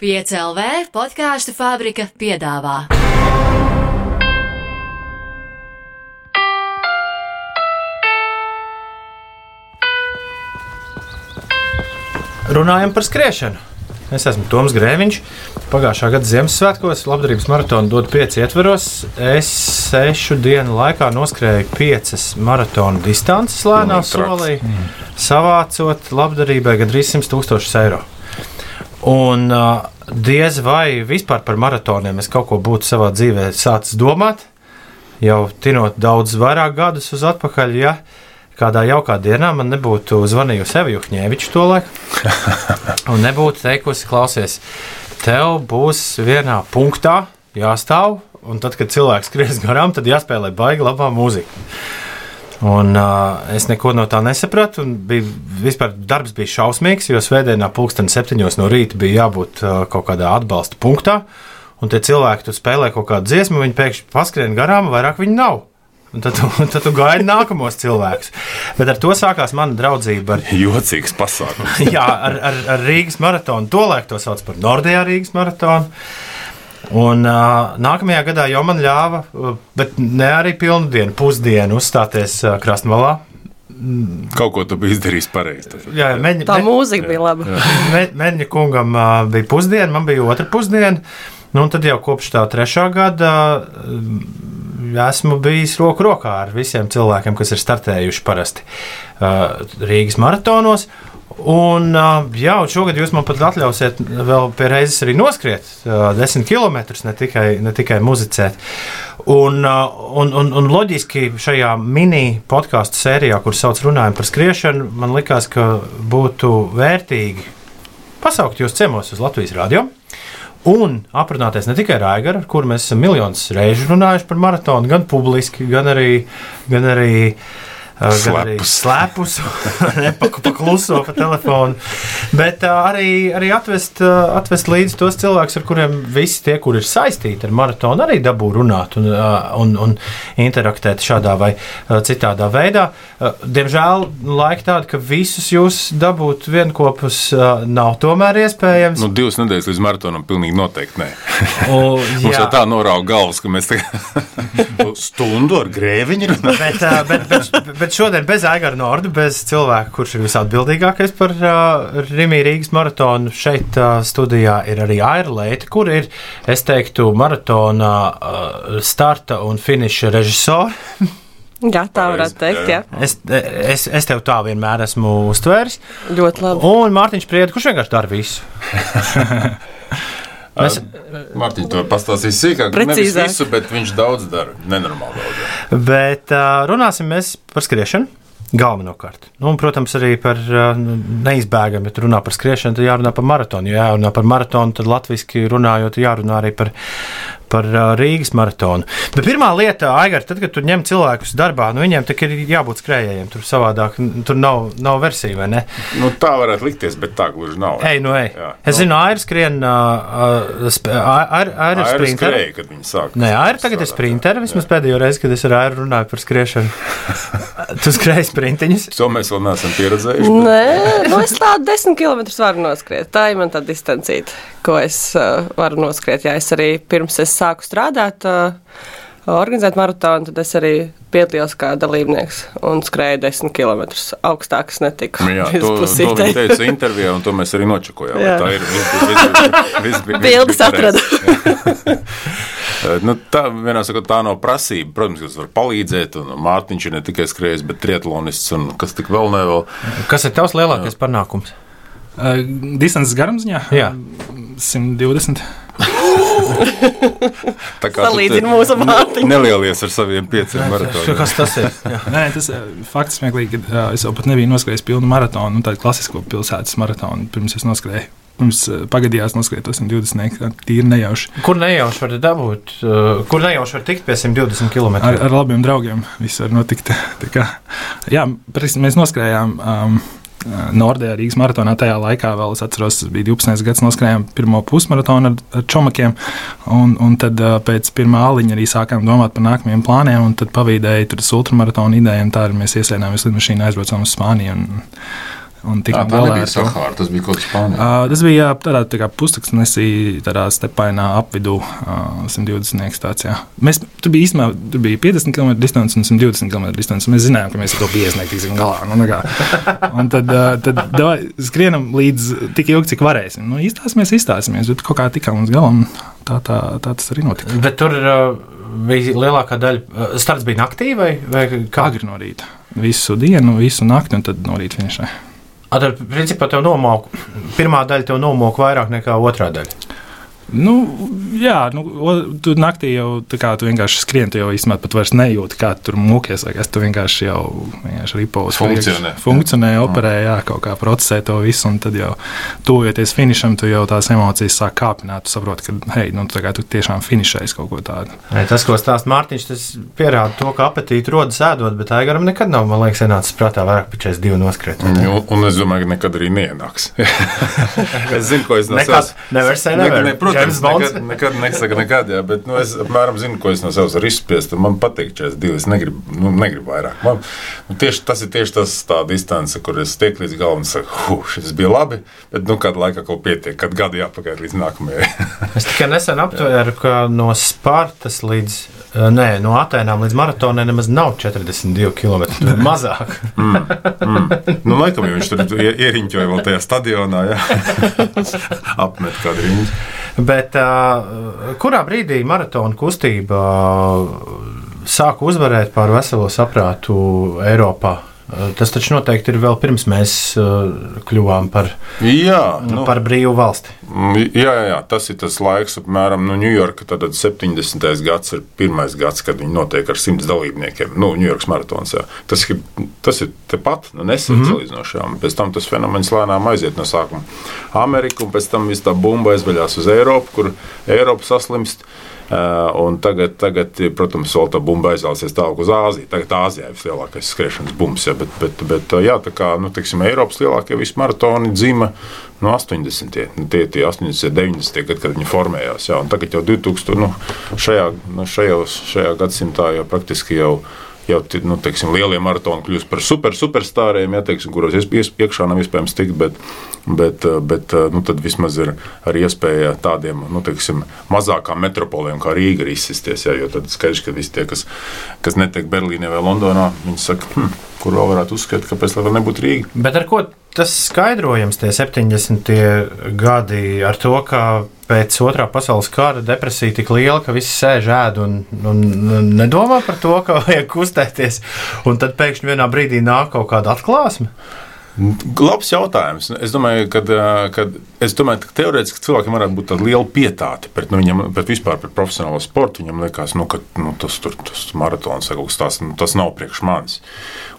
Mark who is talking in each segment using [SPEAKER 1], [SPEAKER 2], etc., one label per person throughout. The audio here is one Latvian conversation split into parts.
[SPEAKER 1] 5LV podkāstu fabrika piedāvā.
[SPEAKER 2] Runājam par skriešanu. Es esmu Toms Grēviņš. Pagājušā gada Ziemassvētkos labdarības maratonu dod pieci ietveros. Es sešu dienu laikā noskrēju piecas maratona distances lēnā solī, savācot labdarībai gandrīz 100 tūkstošus eiro. Un uh, diez vai vispār par maratoniem es kaut ko būtu savā dzīvē sācis domāt, jau tinot daudz vairāk gadus uz atpakaļ. Ja kādā jaukā dienā man nebūtu zvanījusi Evi Juhņēviča to laiku, un nebūtu teikusi, klausies, tev būs vienā punktā jāstāv, un tad, kad cilvēks skries garām, tad jāspēlē baigi labā mūzika. Un, uh, es neko no tā nesapratu. Bija, vispār darbs bija šausmīgs, jo svētdienā, pulksten septiņos no rīta, bija jābūt uh, kaut kādā atbalsta punktā. Un tie cilvēki, tu spēlē kaut kādu dziesmu, viņi pēkšņi paskrien garām, vairāk viņi nav. Un tad, tu, tad tu gaidi nākamos cilvēkus. Bet ar to sākās mana draudzība. Ar,
[SPEAKER 3] Jocīgs pasākums.
[SPEAKER 2] jā, ar, ar, ar Rīgas maratonu. Tolēk to sauc par Nordijā Rīgas maratonu. Un uh, nākamajā gadā jau man ļāva, uh, bet ne arī pilnu dienu, pusdienu uzstāties uh, Krasnovalā.
[SPEAKER 3] Kaut ko tu biji izdarījis pareizi.
[SPEAKER 2] Jā, meņa,
[SPEAKER 4] Tā mūzika bija laba.
[SPEAKER 2] me, Meņa kungam uh, bija pusdiena, man bija otra pusdiena. Nu, tad jau kopš tā trešā gada uh, esmu bijis roku rokā ar visiem cilvēkiem, kas ir startējuši parasti uh, Rīgas maratonos. Un, jā, un šogad jūs man pat atļausiet vēl pie reizes arī noskriet desmit km, ne tikai, ne tikai muzicēt. Un, un, un, un loģiski šajā mini podkāstu sērijā, kur sauc runājam par skriešanu, man likās, ka būtu vērtīgi pasaukt jūs ciemos uz Latvijas radio. Un aprunāties ne tikai ar Aigaru, ar kuru mēs esam miljonus reižu runājuši par maratonu, gan publiski, gan arī, gan arī uh, arī slēpus, nepakluso pa telefonu. Bet arī, arī atvest, atvest līdzi tos cilvēkus, ar kuriem visi tie, kur ir saistīti ar maratonu, arī dabū runāt un, un, un interaktēt šādā vai citādā veidā. Diemžēl laika tāda, ka visus jūs dabūt vienopus nav tomēr iespējams.
[SPEAKER 3] Nu, divas nedēļas līdz maratonam pilnīgi noteikti nē.
[SPEAKER 2] O,
[SPEAKER 3] Mums jau tā norauga galvas, ka mēs tagad stundu ar grēviņu runājam.
[SPEAKER 2] Bet, uh, bet, bet, bet šodien bez Aigara Norda, bez cilvēka, kurš ir visatbildīgākais par uh, Rimī Rīgas maratonu, šeit uh, studijā ir arī Aira Leita, kur ir, es teiktu, maratona uh, starta un finiša režisori.
[SPEAKER 4] Jā, tā varētu teikt. Jā.
[SPEAKER 2] Es, es, es tev tā vienmēr esmu uztvēris.
[SPEAKER 4] Ļoti labi.
[SPEAKER 2] Un Mārtiņš Priedis, kurš vienkārši dara visu. Mēs-
[SPEAKER 3] Mārtiņ, to pastāstīs sīkāk. Nevis
[SPEAKER 4] Precīzāk.
[SPEAKER 3] visu, bet viņš daudz dara. Nenormāli daudz. dara.
[SPEAKER 2] Bet runāsim mēs par skriešanu. Galvenokārt. Nu, un, protams, arī par uh, neizbēgamu, ja runā par skriešanu, tad jārunā par maratonu. Ja jārunā par maratonu, tad latviešu runājot, jārunā arī par, par Rīgas maratonu. Bet pirmā lieta, Aigar, tad, kad tu ņem cilvēkus darbā, nu, viņiem ir jābūt skrējējiem. Tur savādāk, tur nav, nav versija, vai ne?
[SPEAKER 3] Nu, tā varētu likties, bet tā gluži nav.
[SPEAKER 2] Ej, nu, ej.
[SPEAKER 3] Jā.
[SPEAKER 2] Es zinu, skrien, Aira Aira ir
[SPEAKER 3] Tā ir
[SPEAKER 2] sprinter.
[SPEAKER 3] skrēja, kad viņi sāk.
[SPEAKER 2] Nē, Aira tagad ir sprinter. Vismaz pēdējo reizi, kad es ar Airu runāju par skriešanu. tu skrēji sprintiņus.
[SPEAKER 3] To mēs vēl neesam pieredzējuši. bet-
[SPEAKER 4] Nē, nu es tādu desmit km varu noskriet. Tā ir man tā distancīta, ko es uh, varu noskriet. Jā, es arī pirms es sāku strādāt, organizēt maratonu, tad es arī piedalījos kā dalībnieks un skrēju desmit km. Augstāk es netiku.
[SPEAKER 3] Nu Jā, to, to viņa teica intervijā, un to mēs arī nočakojām. Tā ir. Viss,
[SPEAKER 4] Bildes
[SPEAKER 3] pareizi. nu, tā, vienā sakot, tā nav prasība. Protams, ka tas var palīdzēt, un Mārtiņš ir ne tikai skrējējis, bet triatlonists, un kas tik vēl ne vēl.
[SPEAKER 2] Kas ir tavs lielākais panākums?
[SPEAKER 5] Uh, distances garums, jā,
[SPEAKER 2] Jā.
[SPEAKER 5] 120.
[SPEAKER 3] Tā kā te
[SPEAKER 4] mūsu Mārtiņu.
[SPEAKER 3] Nelielies ar saviem pieciem maratoniem.
[SPEAKER 2] Kas tas ir? Jā.
[SPEAKER 5] Nē, tas uh, fakts smieklīgi, ka uh, es jau pat nebiju noskrējis pilnu maratonu, nu, tādu klasisko pilsētas maratonu, pirms es noskrēju. Pirms uh, pagadījās noskrēju to 120, tā tīri nejauši.
[SPEAKER 2] Kur nejauši var dabūt, kur nejauši var tikt pie 120 km?
[SPEAKER 5] Ar, ar labiem draugiem viss var notikt. Tā kā, jā, mēs noskrējām. Um, Nordijā Rīgas maratonā tajā laikā vēl es atceros, tas bija 12. gads, noskrējām pirmo pusmaratonu ar, ar čomakiem. Un, un tad uh, pēc pirmā aliņa arī sākām domāt par nākamajiem plāniem, un tad pavīdēja tur tas ultramaratona ideja, un tā arī mēs iesēdāmies lidmašīnā, aizbraucām uz Spāniju. Un, Un
[SPEAKER 3] Tā,
[SPEAKER 5] tikām
[SPEAKER 3] tā
[SPEAKER 5] galā
[SPEAKER 3] nebija. Sahara, tas bija kaut kas Spānijā.
[SPEAKER 5] Uh, tas bija tādā tā kā pustaksnesī, tādā stepainā apvidū, uh, 120 stācijā. Mēs tur bija īstenībā tur bija 50 km distance un 120 km distance. Mēs zinājām, ka mēs ar to 50 tiksim galā. Nu, nekā. un tad, uh, tad davai, skrienam līdz tik ilgi, cik varēsim. Nu, izstāsimies, izstāsimies, bet kaut kā tikām līdz galam. Tā, tā, tā tas arī notika.
[SPEAKER 2] Bet tur uh, bija lielākā daļa. Starts bija naktī vai, vai kā?
[SPEAKER 5] Agri no rīta. Visu dienu, visu nakti un tad no rīta finišai.
[SPEAKER 2] Tad, principā, tev nomok, pirmā daļa tev nomok vairāk nekā otrā daļa.
[SPEAKER 5] Nu, jā, nu, tu naktī jau tā kā tu vienkārši skrieni, tu jau īstenībā pat vairs nejūti, kā tu tur mūkies. vai kas, Tu vienkārši jau vienkārši ripo uz
[SPEAKER 3] Funkcionē.
[SPEAKER 5] priekšu. Funkcionē, operē, jā, kaut kā procesē to visu. Un tad jau tuvojoties finišam, tu jau tās emocijas sāk kāpināt. Tu saproti, ka, hei, nu, tā kā tu tiešām finišēsi kaut ko tādu.
[SPEAKER 2] Nē, Tas, ko stāsta Mārtiņš, tas pierāda to, ka apetīti rodas ēdot, bet Aigaram nekad nav, man liekas, ienācis prātā vairāk par 42 noskriet. ne?
[SPEAKER 3] Un, un es domāju, ka nekad arī neienāks. es zinu, ko es no
[SPEAKER 2] Nekad.
[SPEAKER 3] savas.
[SPEAKER 2] Nevar
[SPEAKER 3] Ne,
[SPEAKER 2] never.
[SPEAKER 3] ne,
[SPEAKER 2] James Bonds.
[SPEAKER 3] nekad, nekad nesaka nekad, jā, bet nu, es apmēram zinu, ko es no savas varu izspiest. Man patīk 42. Es negribu, nu, negribu vairāk. Man, nu, tieši, tas ir tieši tas tā distance, kur es tiek līdz galam un saku, huh, šis bija labi, bet nu, kādu laiku kaut pietiek, kad gadu jāpagaida līdz nākamajai.
[SPEAKER 2] Es tikai nesen aptvēru, ka no Spartas līdz, nē, no Atēnām līdz maratonai nemaz nav 42 km. Tur ir mazāk.
[SPEAKER 3] nu, laikam viņš tur ie- ieriņķoja vēl tajā stadionā, apmet kādu riņķi.
[SPEAKER 2] Bet uh, kurā brīdī maratona kustība uh, sāka uzvarēt pār veselo saprātu Eiropā? Uh, Tas taču noteikti ir vēl pirms mēs uh, kļuvām par,
[SPEAKER 3] Jā,
[SPEAKER 2] nu,
[SPEAKER 3] nu,
[SPEAKER 2] par brīvu valsti.
[SPEAKER 3] Mm, Jā, jā, tas ir tas laiks, apmēram no Ņujorka. Tad 70. gads ir pirmais gads, kad viņi notiek ar simts dalībniekiem. Nu, Ņujorkas maratons. Jā. Tas ir, tas ir tepat, nu, nesen mm -hmm. salīdzinoši. Pēc tam tas fenomens lēnām aiziet no sākuma Ameriku, un pēc tam viss tā bumba aizveļās uz Eiropu, kur Eiropa saslimst. Uh, un tagad, tagad, protams, vēl tā bumba aizvēlsies tālāk uz Āziju. Tagad Āzijā ir vislielākais skriešanas bums. Ja, bet, bet, bet, jā, tā kā nu, teiksim, Eiropas lielākie visi maratoni dzima no 80. Nu, tie, tie 80, 90. gadi, kad viņi formējās. Jā, tagad jau 2000. Nu, šajā, nu, šajos, šajā gadsimtā jau praktiski jau. Jau nu, teiksim, lielie maratoni kļūst par super, superstāriem, ja, teiksim, kuros iekšā nav iespējams tikt. Bet, bet, eh, bet eh, nu, tad vismaz ir arī iespēja tādiem nu, teiksim, mazākām metropoliem kā Rīga arī izsisties. Ja, jo tad skaidrs, ka visi tie, kas, kas netiek Berlīnē vai Londonā, viņi saka, hm, kur vēl varētu uzskatīt, kāpēc lai nebūtu Rīga.
[SPEAKER 2] Bet ar ko tas skaidrojams, tie 70. gadi, ar to, ka pēc otrā pasaules kara depresija tik liela, ka visi sēž ēd un, un nedomā par to, ka vajag kustēties, un tad pēkšņi vienā brīdī nāk kaut kāda atklāsme.
[SPEAKER 3] Labs jautājums. Es domāju, ka, es domāju, ka teorētiski cilvēkiem varētu būt tāda liela pietāte pret, nu, viņam, pret vispār pret profesionālo sportu. Viņam liekas, nu, ka nu, tas, tur, tas maratons vai kaut kas tāds, nu, tas nav priekš manis.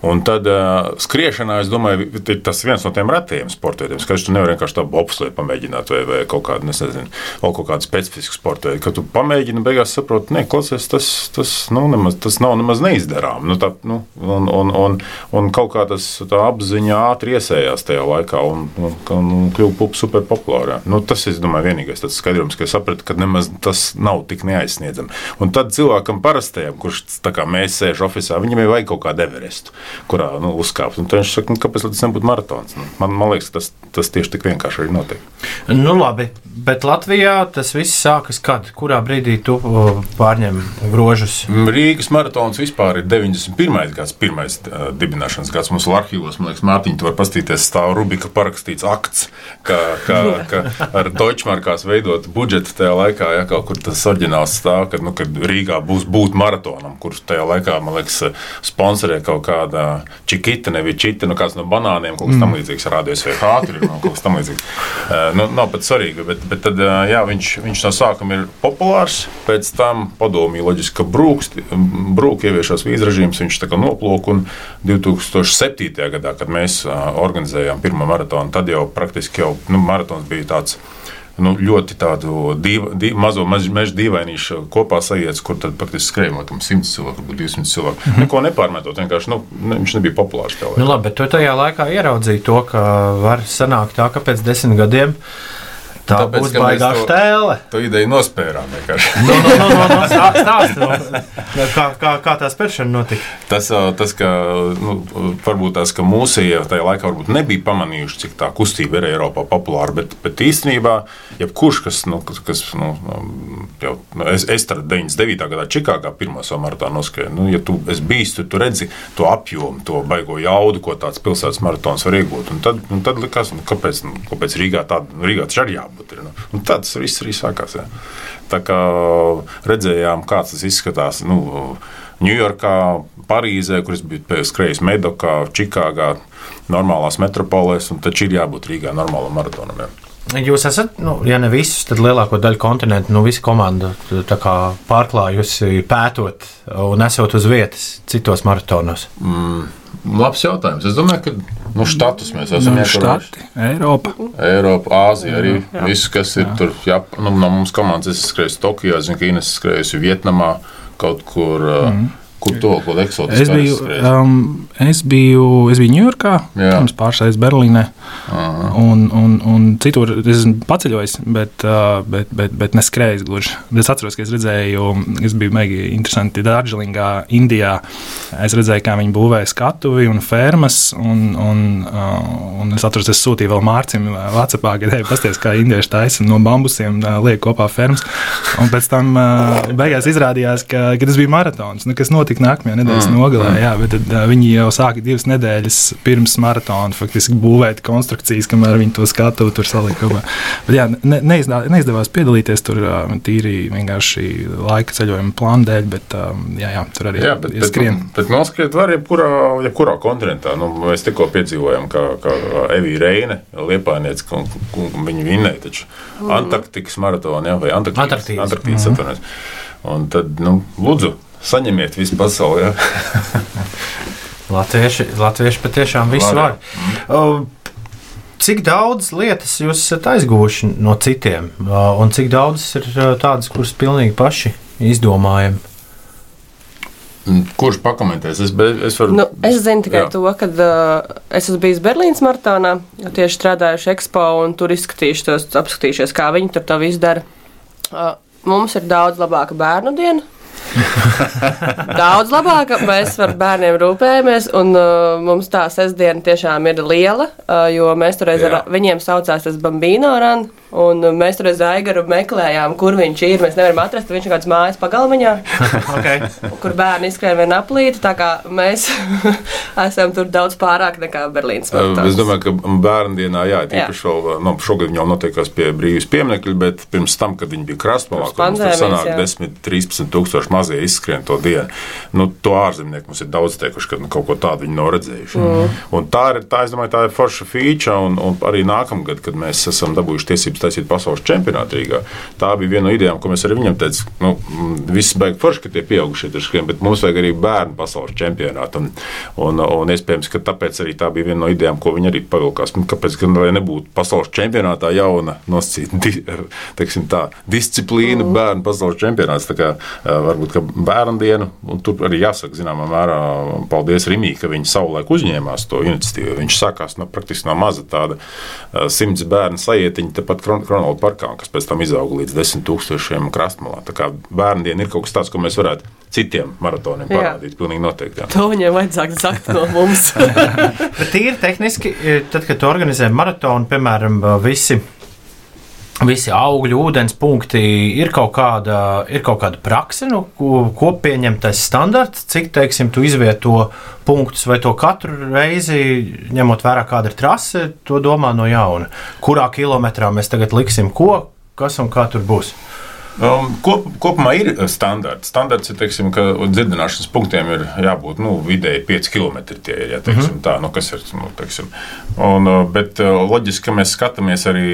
[SPEAKER 3] Un tad uh, skriešanā, es domāju, ir tas viens no tiem retajiem sportiem, ka tu nevari vienkārši tādu bobsleju pamēģināt vai, vai kaut kādu, nezinu, vēl kaut kādu specifisku sportu. Kad tu pamēģini, beigās saproti, ne, klausies, tas, tas, nu, nemaz, tas nav nemaz neizdarām. Nu, tā, nu, un, un, un, un kaut kā tas tā apziņa ātri iesējās tajā laikā un, un, un, kļuva pup super populāra. Nu, tas, es domāju, vienīgais tas skaidrums, ka es sapratu, ka nemaz tas nav tik neaizsniedzami. Un tad cilvēkam parastajam, kurš kā mēs sēžam oficiālā, viņam ir vajag kaut kādu everestu, kurā nu, uzkāpt. Un viņš saka, nu, kāpēc tas nebūtu maratons? Nu, man, man liekas, tas, tas tieši tik vienkārši arī notiek.
[SPEAKER 2] Nu, labi, bet Latvijā tas viss sākas kad? Kurā brīdī tu pārņem grožus?
[SPEAKER 3] Rīgas maratons vispār ir 91. gads, pirmais uh, dibināšanas gads. Mums ir arhīvos, man liekas, Mārtiņš, tu vari paskatīties, stāv Rubika parakstīts akts, ka, ka, ka ar Deutschmarkās veidot budžetu tajā laikā, ja kaut kur tas oriģināls stāv, ka, nu, kad Rīgā būs būt maratonam, kurš tajā laikā, man liekas, sponsorē kaut kāda čikita, nevis čita, nu kāds no banāniem, kaut kas tam līdzīgs, rādījis vai hātri, nu, kaut kas tam līdzīgs. Uh, nu, nav pat svarīgi, bet, bet tad, uh, jā, viņš, viņš no sākuma ir populārs, pēc tam padomju loģiski, ka brūks, brūk ieviešās vīzu režīms, viņš tā kā noplūk, un 2007. gadā, kad mēs uh, organizējām pirmo maratonu, tad jau praktiski jau, nu, maratons bija tāds, nu, ļoti tādu div, div, mazo meža dīvainīšu kopā sajietas, kur tad praktiski skrēja laikam 100 cilvēku, varbūt 200 cilvēku. Mm -hmm. Neko nepārmetot, vienkārši nu, ne, viņš nebija populārs
[SPEAKER 2] Nu, labi, bet tu tajā laikā ieraudzīji to, ka var sanākt tā, ka pēc desmit gadiem Tā
[SPEAKER 3] Tāpēc,
[SPEAKER 2] būs baigā štēle.
[SPEAKER 3] To ideju nospērām vienkārši.
[SPEAKER 2] No, no, no, no, no, stā- stāsti, no, kā, kā, kā tā spēršana notika?
[SPEAKER 3] Tas, tas ka nu, varbūt tās, ka mūsējie tajā laikā varbūt nebija pamanījuši, cik tā kustība ir Eiropā populāra, bet, bet īstenībā, jebkurš, kas, nu, kas, kas nu, jau, nu, es, es tad 99. gadā Čikāgā pirmā savu maratonu noskrēju, nu, ja tu esi bijis, tad tu redzi to apjomu, to baigo jaudu, ko tāds pilsētas maratons var iegūt. Un tad, un tad likās, nu, kāpēc, nu, kāpēc Rīgā tāda, nu, Rīgā tas arī jābūt. Ir, nu. Un tad tas viss arī sākās. Jā. Tā kā redzējām, kā tas izskatās. Nu, Ņujorkā, Parīzē, kur es biju skrējis Medokā, Čikāgā, normālās metropolēs, un taču ir jābūt Rīgā normālam maratonam. Jā.
[SPEAKER 2] Jūs esat, nu, ja ne visus, tad lielāko daļu kontinentu, nu, visa komanda tā kā pārklājusi pētot un esot uz vietas citos maratonos.
[SPEAKER 3] Labs jautājums. Es domāju, ka nu, štatus mēs esam
[SPEAKER 5] Nu,
[SPEAKER 3] ieturējuši.
[SPEAKER 5] Eiropa.
[SPEAKER 3] Eiropa, Āzija arī. Viss, kas ir tur, jā, nu, no mums komandas, es skrēju Tokijā, zinu, ka Ines skrējusi Vietnamā, kaut kur, mm. Kur to, eksotiski.
[SPEAKER 5] Es biju, um, es biju, es biju Ņujorkā, pirms reizes Berlīnē. Un, un, un citur es esmu paceļojis, bet, uh, bet, bet, bet neskrējis gluži. Es atceros, ka es redzēju, es biju meigi interesanti Dārdžilingā, Indijā. Es redzēju, kā viņi būvēja skatuvi un fermas. Un, un, uh, un es atceros, es sūtīju vēl Mārcim Vācijā, ka te pasties, kā indieši taisa no bambusiem, uh, liek kopā fermas. Un pēc tam uh, beigās izrādījās, ka, ka tas bija maratons, nu, kas notika nākamajā nedēļas mm. nogalē. Jā, bet tad, uh, viņi jau sāka divas nedēļas pirms maratona faktiski būvēt konstrukcijas, kamēr viņi to skatu tur salika. Bet, jā, ne, neizdā, neizdevās piedalīties tur uh, tīri vienkārši laika ceļojuma plāna dēļ, bet um, jā, jā, tur arī
[SPEAKER 3] Jā, bet, bet,
[SPEAKER 5] skrien.
[SPEAKER 3] bet noskriet var jebkurā, jebkurā kontinentā. Nu, mēs tikko piedzīvojām, kā, kā Evija Reine, Liepājniece, un, un viņa vinnēja taču Antarktikas maratonu, jā, vai Antarktīdas.
[SPEAKER 2] Antarktīdas.
[SPEAKER 3] Antarktīdas atvainojos. Un tad, nu, lūdzu, saņemiet visu pasauli, jā.
[SPEAKER 2] Latvieši, latvieši patiešām visu var.
[SPEAKER 3] Var,
[SPEAKER 2] Cik daudz lietas jūs esat aizguvuši no citiem, uh, un cik daudz ir uh, tādas, kuras pilnīgi paši izdomājam?
[SPEAKER 3] Mm, Kurš pakomentēs? Es, be- es varu.
[SPEAKER 4] Nu, es zinu tikai
[SPEAKER 3] Jā.
[SPEAKER 4] To, ka uh, es esmu bijis Berlīnas maratonā, tieši strādājuši ekspo un tur izskatījuši tos, apskatījušies, kā viņi tur to visu dara. Uh, mums ir daudz labāka bērnu diena. daudz labāka. Mēs par bērniem rūpējamies, un uh, mums tā sestdiena tiešām ir liela, uh, jo mēs toreiz ar
[SPEAKER 3] Jā.
[SPEAKER 4] viņiem saucās tas Bambino Run, un mēs toreiz Aigaru meklējām, kur viņš ir. Mēs nevaram atrast, viņš ir kāds mājas pagalmiņā
[SPEAKER 2] Okay.
[SPEAKER 4] kur bērni izskrēja viena aplīte. Tā kā mēs esam tur daudz pārāk nekā Berlīnas maratons.
[SPEAKER 3] Es domāju, ka bērnu dienā, jā, tīpaši vēl, nu, šogad jau notiekās pie brīvības pieminekļa, bet pirms tam, kad viņi bija krastmalā, kur mums tur sanāk
[SPEAKER 4] jā.
[SPEAKER 3] 10, 13 tūkstoši mazie izskrien to dienu. Nu, to ārzemnieki mums ir daudz teikuši, ka nu, kaut ko tādu viņi nav redzējuši. Mm. Un tā ir, tā, domāju, tā ir forša feature, un, un arī nākamgad, kad mēs esam dabūjuši tiesības taisīt pasaules čempionātu Rīgā, tā bija viena no idejām, ko mēs arī viņam teicām. Nu, mm, viss beigas forši, ka tie pieaugušie tur skrien, bet mums vajag arī bērnu pasaules čempionātu. Un, un, un iespējams, ka tāpēc arī tā bija viena no idejām, ko viņi arī pavilkās. Nu, Kāpēc gan lai nebūtu pasaules čempionātā jauna nosacīta di, tā, disciplīna, mm. bērnu pasaules čempionāts. Kā, varbūt ka bērnu dienu, un tur arī jāsaka, zināmā mērā, paldies Rimī, ka viņi savulaik uzņēmās to iniciatīvu. Viņš sākās no, praktiski no maza tāda simts bērnu sajietiņa, tepat Kronolda parkā, kas pēc tam izauga līdz desmit tūkstošiem krastmalā. Tā kā bērnu diena ir kaut kas tāds, ko mēs varētu citiem maratoniem parādīt. Pilnīgi noteikti. Jā.
[SPEAKER 4] To viņiem vajadzētu zakt no mums.
[SPEAKER 2] Bet tīri tehniski, eh, tad, kad organizē maratonu, piemēram, visi. Visi augļu, ūdens punkti ir kaut kāda, ir kaut kāda praksa, nu, ko, ko pieņemtais standarts, cik, teiksim, tu izvieto punktus, vai to katru reizi, ņemot vērā, kāda ir trase, to domā no jauna. Kurā kilometrā mēs tagad liksim ko, kas un kā tur būs.
[SPEAKER 3] Um, kop, kopumā ir standarts. Standarts ir, teiksim, ka dzirdināšanas punktiem ir jābūt nu, vidēji 5 km. Tie ir, ja, teiksim, tā, nu, kas ir. Nu, teiksim. un, uh, bet uh, loģiski, ka mēs skatāmies arī,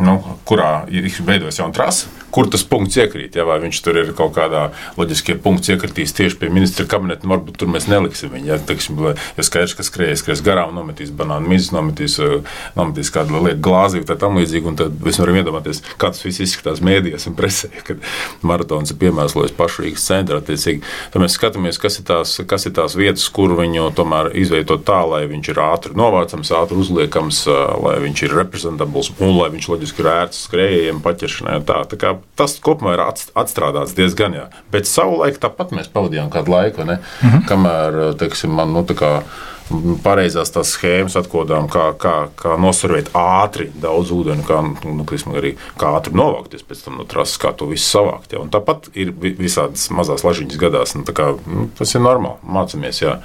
[SPEAKER 3] nu, kurā ir veidojas jauna trasa, kur tas punkts iekrīt. Ja, vai viņš tur ir kaut kādā loģiskajā punktā iekritīs tieši pie ministra kabineta, nu, varbūt tur mēs neliksim viņu. Ja, teiksim, lai- ja skaidrs, ka skrējas, skries garām, nometīs banānu mizas, nometīs, uh, nometīs kādu lietu glāzi tā tam līdzīgi, un tad mēs varam iedomāties, kā tas viss izskatās mēdījos un presē. kad maratons ir piemērots pašu Rīgas centra. Tad mēs skatāmies, kas ir, tās, kas ir tās vietas, kur viņu tomēr izveidot tā, lai viņš ir ātri novācams, ātri uzliekams, lai viņš ir reprezentabls un lai viņš loģiski ir ērts skrējējiem, paķeršanai. Tā. Tā kā, tas kopumā ir atstrādāts diezgan jā. Bet savulaik tāpat mēs pavadījām kādu laiku, ne? Mhm. kamēr teiksim, man nu, tā kā pareizās tās schēmas atkodām, kā, kā, kā nosarvēt ātri daudz ūdeni, kā, nu, arī, kā ātri novākties pēc tam no trases, kā to visu savākt. Ja. Un tāpat ir visādas mazās lažiņas gadās. Nu, kā, nu, tas ir normāli, mācāmies. Jā.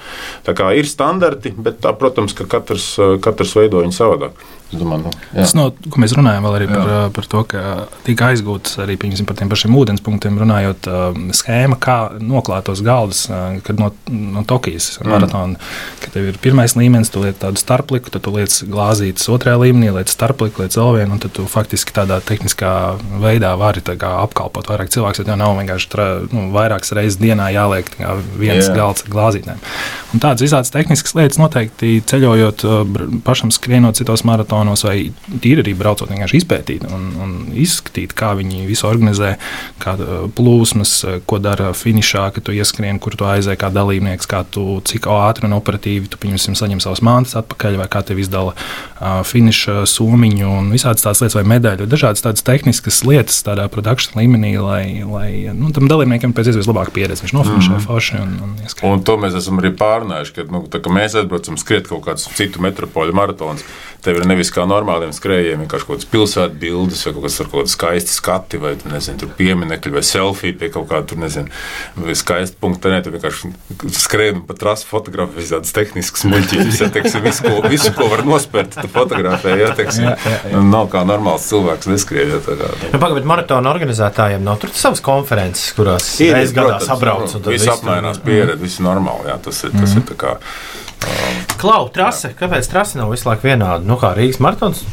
[SPEAKER 3] Tā kā ir standarti, bet, tā, protams, ka katrs, katrs veido viņu savādāk.
[SPEAKER 5] Domāju, nu, tas, no, ko mēs runājam arī par, jā. par to, ka tika aizgūtas arī par tiem pašiem ūdenspunktiem, runājot schēma, kā noklāt tos galdus, kad no, no Tokijas mm. maratona, kad tev ir pirmais līmenis, tu liec tādu starpliku, tad tu liec glāzītas otrajā līmenī, liec starpliku, liec vēl vienu, un tad tu faktiski tādā tehniskā veidā vari apkalpot vairāk cilvēku, jo tev nav vienkārši tra, nu, vairākas reizes dienā jāliek viens jā. galds ar glāzītēm. Un tādas visādas tehniskas lietas noteikti ceļojot pašam skrienot citos maratonos maratonos, vai tīri arī braucot, vienkārši izpētīt un, un izskatīt, kā viņi visu organizē, kā plūsmas, ko dara finišā, kad tu ieskrien, kur tu aizēji kā dalībnieks, kā tu, cik ātri un operatīvi tu pieņemsim, saņem savas mantas atpakaļ, vai kā tev izdala uh, finiša somiņu un visādas tādas lietas, vai medaļu, dažādas tādas tehniskas lietas tādā produkcijas līmenī, lai, lai nu, tam dalībniekam pēc iespējas labāk pieredzi. Viņš nofinišē mm. forši un, un
[SPEAKER 3] ieskrien. Un to mēs esam arī pārunājuši, ka, nu, tā, ka mēs atbraucam skriet kaut kādus citu metropoļu maratonus. Tev ir nevis kā normāliem skrejiem, vienkārši kaut kādas pilsētas bildes, vai kaut kas ar kaut kādu skaistu skati, vai nezinu, pieminekļi, vai selfija pie kaut kāda tur, nezinu, skaista punkta. Nē, tu vienkārši skrēji pa trasu, fotografē visādas tehniskas muļķības. Ja, teiksim, visu, ko, visu, ko var nospērt, tu fotografē. Ja, teiksim, jā, jā, jā. Nav kā normāls cilvēks neskrien. Ja,
[SPEAKER 2] nu. nu, Pagaidiet, maratona organizētājiem nav tur savas konferences, kurās reizes gadā sabrauc.
[SPEAKER 3] Viss apmainās pieredzi, viss normāli. Jā, tas ir, tas mm -hmm. ir kā.
[SPEAKER 2] Klau, trase. Kāpēc trase nav visu laiku vienāda? Nu, kā Rīgas maratons,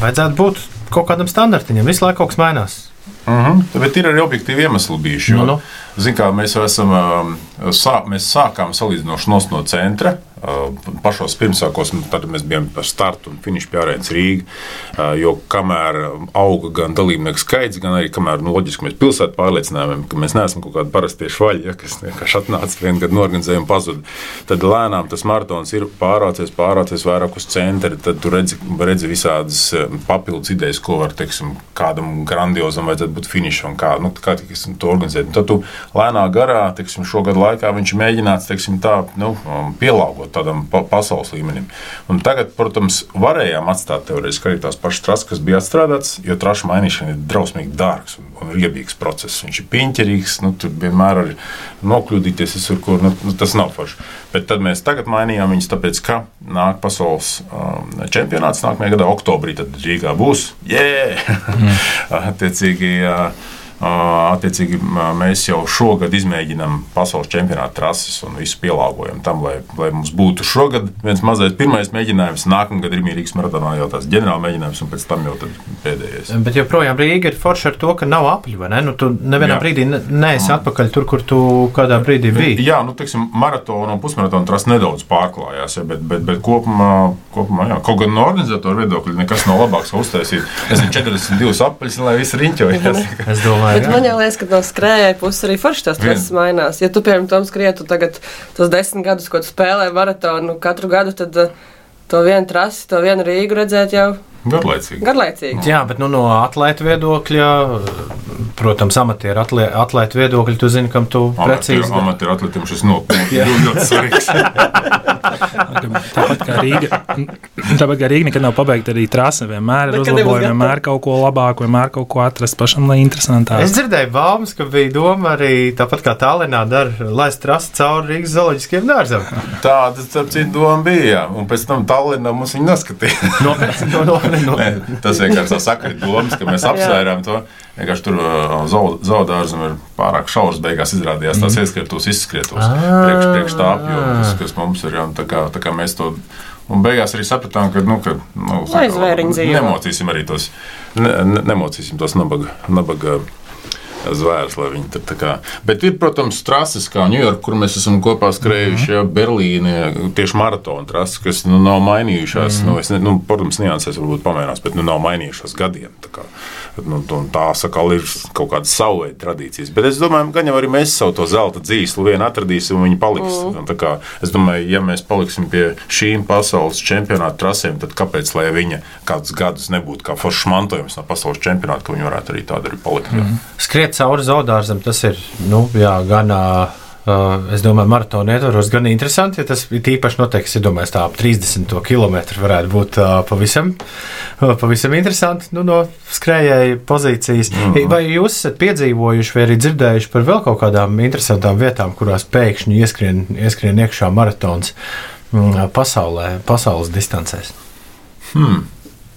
[SPEAKER 2] vajadzētu būt kaut kādam standartiņam. Visu laiku kaut kas mainās.
[SPEAKER 3] Mhm. -huh. Bet ir arī objektīvi iemesli bijuši. Jo, nu, nu. Zin, kā, mēs, esam, sā, mēs sākām salīdzinoši no centra pašos pirmsākos, mēs bijām par startu un finišu arēnas Rīga. Jo kamēr auga gan dalībnieku skaits, gan arī kamēr nu, loģiski mēs pilsētu pārliecinājām, ka mēs neesam kaut kādi parastie švaļi, ja, kas vienkārši atnāca vienu gadu norganizējumu pazuda. Tad lēnām tas maratons ir pārācies, pārācies vairāk uz centra. Tad tu redzi, redzi visādas papildus idejas, ko var teiksim, kādam grandiozam vajadzētu būt finišam, kā, nu, kā tiksim, to organizēt. Un tad tu lēnā garā, teiksim, šogad laikā viņš mēģināts teiksim, tā, nu, pielāgot tādam pa pasaules līmenim. Un tagad, protams, varējām atstāt teorētiski arī tās pašas trases, kas bija atstrādātas, jo trašu mainīšana ir drausmīgi dārgs un, un riebīgs process. Viņš ir piņķerīgs, nu, tur vienmēr var nokļūdīties visur, kur nu, nu, tas nav forši. Bet tad mēs tagad mainījām viņus, tāpēc, ka nāk pasaules um, čempionāts nākamajā gadā, oktobrī, tad Rīgā būs. Yeah! Mm. Attiecīgi. Uh, Attiecīgi, mēs jau šogad izmēģinām pasaules čempionāta trases un visu pielāgojam tam, lai, lai mums būtu šogad viens mazais pirmais mēģinājums. Nākamgad ir Rīgas maratonā jau tās ģenerāla mēģinājums, un pēc tam jau pēdējais.
[SPEAKER 2] Bet joprojām Rīga ir forša ar to, ka nav apļu, vai ne? Nu, tu nevienā Jā. brīdī neesi atpakaļ tur, kur tu kādā brīdī biji.
[SPEAKER 3] Jā, nu, teiksim, maratona un pusmaratona trasa nedaudz pārklājās, ja, bet, bet, bet kopumā, kopumā jā, kaut gan no organizatoru viedokļa nekas nav labāks, uztaisīt. Es esmu 42 apaļus, lai viss riņķojas.
[SPEAKER 4] Bet jā. man liekas, ka no skrējēja puses arī forši tās trases mainās. Ja tu, piemēram, tam skrietu tagad tos desmit gadus, ko tu spēlē maratonu katru gadu, tad uh, to vienu trasi, to vienu Rīgu redzēt jau
[SPEAKER 3] Garlaicīgi.
[SPEAKER 4] Garlaicīgi.
[SPEAKER 2] Jā, bet nu, no atlēta viedokļa, protams, amatieru atlē, atlēta viedokļa, tu zini, kam tu
[SPEAKER 3] amatieru, precīzi. Amatieru atlētiem šis nopietni ļoti svarīgs.
[SPEAKER 5] tāpat kā Rīga, tāpat kā Rīga nekad nav pabeigta arī trase, vienmēr ir uzlabojumi, vienmēr kaut ko labāku, vienmēr kaut ko atrast pašam, lai interesantāk.
[SPEAKER 2] Es dzirdēju baumas, ka bija doma arī tāpat kā Tallinā dara, laist trasi cauri Rīgas zooloģiskiem dārzam.
[SPEAKER 3] Tāda, starp citu, doma bija, un pēc tam Tallinā mums viņi neskatīja.
[SPEAKER 2] Nopietni, no, no,
[SPEAKER 3] Nē, tas vienkārši sakrit domas, ka mēs apsvērām to. Vienkārši tur zaudārzam ir pārāk šaurs. Beigās izrādījās tās mm. ieskrietos, izskrietos. Priekš, priekš tā apjoma, kas, kas mums ir. Tā kā, tā kā mēs to Un beigās arī sapratām, ka, nu, ka nu,
[SPEAKER 4] saka,
[SPEAKER 3] nemocīsim arī tos, ne, ne, nemocīsim tos nabaga, nabaga zvērs, lai viņi tur tā kā. Bet ir, protams, trases kā Ņujorka, kur mēs esam kopā skrējuši, ja Berlīne, tieši maratona trases, kas nu, nav mainījušās. Nu, es ne, nu, protams, niansēs varbūt pamainās, bet nu, nav mainījušās gadiem. Tā kā, nu, un tā sakal ir kaut kādas savu veidu tradīcijas. Bet es domāju, ka jau arī mēs savu to zelta dzīslu vien atradīsim, un viņi paliks. Un tā Kā, es domāju, ja mēs paliksim pie šīm pasaules čempionāta trasēm, tad kāpēc lai viņa kādus gadus nebūtu kā foršs mantojums no pasaules čempionāta, ka viņi varētu arī tādu arī palikt? Mm -hmm.
[SPEAKER 2] Skriet cauri zaudārzam, tas ir nu, jā, gan. Uh, es domāju, maratona ietvaros gan interesanti, ja tas īpaši noteikti, ja domāju, tā ap 30 km varētu būt uh, pavisam, uh, pavisam interesanti nu, no skrējēja pozīcijas. Mm -hmm. Vai jūs esat piedzīvojuši vai arī dzirdējuši par vēl kaut kādām interesantām vietām, kurās pēkšņi ieskrien, ieskrien iekšā maratons mm, pasaulē, pasaules distancēs?
[SPEAKER 3] Hmm.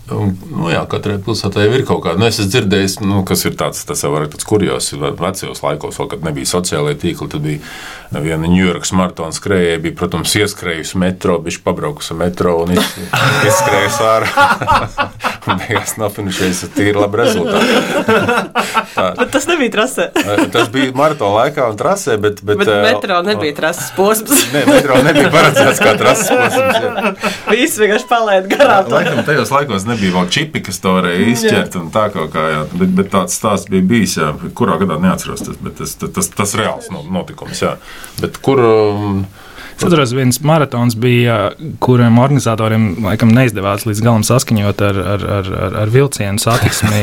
[SPEAKER 3] Nu, jā, katrai pilsētai ir kaut kāda. Nu, es esmu dzirdējis, nu, kas ir tāds, tas jau ir tāds kurjos, vecajos laikos, vēl, kad nebija sociālajie tīkli. Tad bija viena Ņujorkas maratona skrējēja, bija, protams, ieskrējusi metro, bija pabraukusi metro un izskrējusi ārā. beigās nofinišējusi tīri labi rezultāti.
[SPEAKER 4] Tā. Bet tas nebija trasē.
[SPEAKER 3] tas bija maratona laikā un trasē, bet.
[SPEAKER 4] Bet, bet metro nebija trases posms.
[SPEAKER 3] Nē, metro nebija paredzēts kā trases posms.
[SPEAKER 4] Visi vienkārši palaid garām.
[SPEAKER 3] Laikam tajos laikos nebija nebija vēl čipi, kas to varēja izķert. Tā kā, jā, bet, bet tāds stāsts bija bijis. Jā, kurā gadā neatceros, tas, bet tas, tas, tas, tas reāls notikums. Jā. Bet kur, um,
[SPEAKER 5] Es atceros, viens maratons bija, kuriem organizatoriem laikam neizdevās līdz galam saskaņot ar, ar, ar, ar, ar vilcienu satiksmi.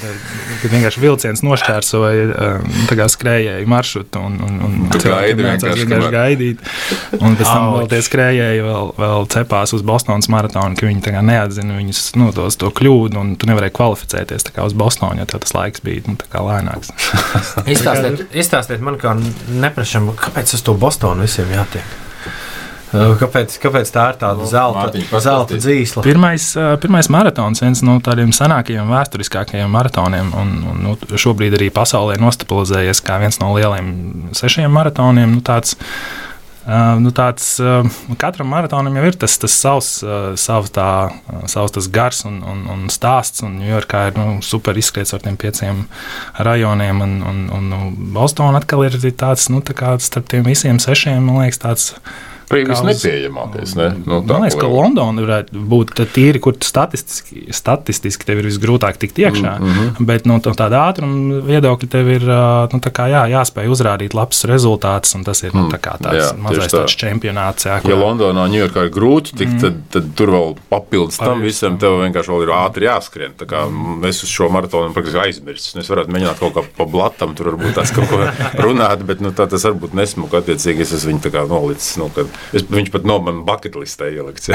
[SPEAKER 5] Kad vienkārši vilciens nošķērsoja um, skrējēju maršrutu un, un, un
[SPEAKER 3] cilvēki
[SPEAKER 5] vienkārši, vienkārši gaidīt. Un pēc tam vēl tie skrējēji vēl, vēl cepās uz Bostonas maratonu, ka viņi neatzina viņus nu, tos, to kļūdu un tu nevarēji kvalificēties uz Bostonu, jo tas laiks bija nu, lēnāks.
[SPEAKER 2] izstāstiet, izstāstiet man, kā neprašam, kāpēc uz to Bostonu visiem jātiek? Kāpēc, kāpēc tā ir tāda zelta, Mārtiņ, zelta dzīsla?
[SPEAKER 5] Pirmais, pirmais maratons, viens no tādiem senākajiem, vēsturiskākajiem maratoniem, un, un nu, šobrīd arī pasaulē nostabilizējies kā viens no lielajiem sešiem maratoniem. Nu, tāds, Uh, nu tāds, uh, katram maratonam jau ir tas, tas savs, uh, savs, tā, savs tas gars un, un, un stāsts. Un Ņujorkā ir nu, super izskriets ar tiem pieciem rajoniem, un, un, un nu, Bostonā atkal ir tāds, nu, tā kā starp tiem visiem sešiem, man liekas, tāds
[SPEAKER 3] Arī visnepieejamākais. Ne?
[SPEAKER 5] Nu, tā, Man liekas, ka Londona varētu būt tīri, kur statistiski, statistiski tev ir visgrūtāk tikt iekšā. Mm -hmm. Bet no nu, tāda ātruma viedokļa tev ir nu, kā, jā, jāspēj uzrādīt labs rezultāts, un tas ir nu, tā tāds jā, mazais tā. čempionāts. Jā,
[SPEAKER 3] kur... Ja Londonā, Ņujorkā ir grūti tikt, mm. tad, tad tur vēl papildus tam Paris, visam tev vienkārši ir ātri jāskrien. Mm. Es uz šo maratonu praktiski aizmirsu. Es varētu mēģināt kaut kā pa blatam, tur varbūt tās kaut ko runāt, bet nu, tā tas varbūt nesmuka. Attiecīgi es esmu viņu kā nolicis. Nu, kad, Es, viņš pat no manas buļbuļsaktas ielikts.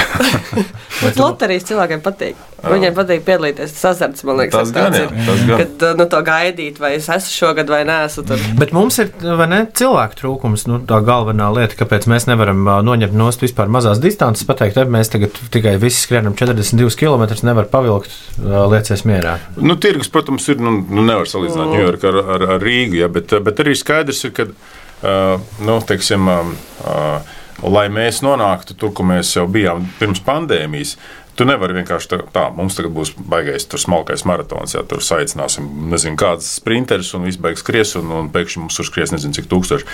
[SPEAKER 4] Bet loterijas cilvēkiem patīk. Viņiem patīk piedalīties. Tas azarts, man liekas,
[SPEAKER 3] tas gan ir.
[SPEAKER 4] Kad nu, to gaidīt, vai es esmu šogad vai nē, esmu tur.
[SPEAKER 2] Bet mums ir ne, cilvēku trūkums. Nu, tā galvenā lieta, kāpēc mēs nevaram noņemt no vispār mazās distances, pateikt, ka mēs tagad tikai visi skrienam 42 km, nevar pavilkt liecies mierā.
[SPEAKER 3] Nu, tirgus, protams, ir. Nu, nu nevar salīdzināt mm. Ņujorku ar, ar, ar Rīgu, ja, bet, bet arī skaidrs ir, ka. Uh, nu, teiksim, uh, lai mēs nonāktu tur, kur mēs jau bijām pirms pandēmijas, Tu nevari vienkārši tā, tā mums tagad būs baigais, tur smalkais maratons, ja tur saicināsim, nezinu, kādas sprinterus un viss beigs skries, un, un pēkšņi mums tur skries nezinu, cik tūkstoši.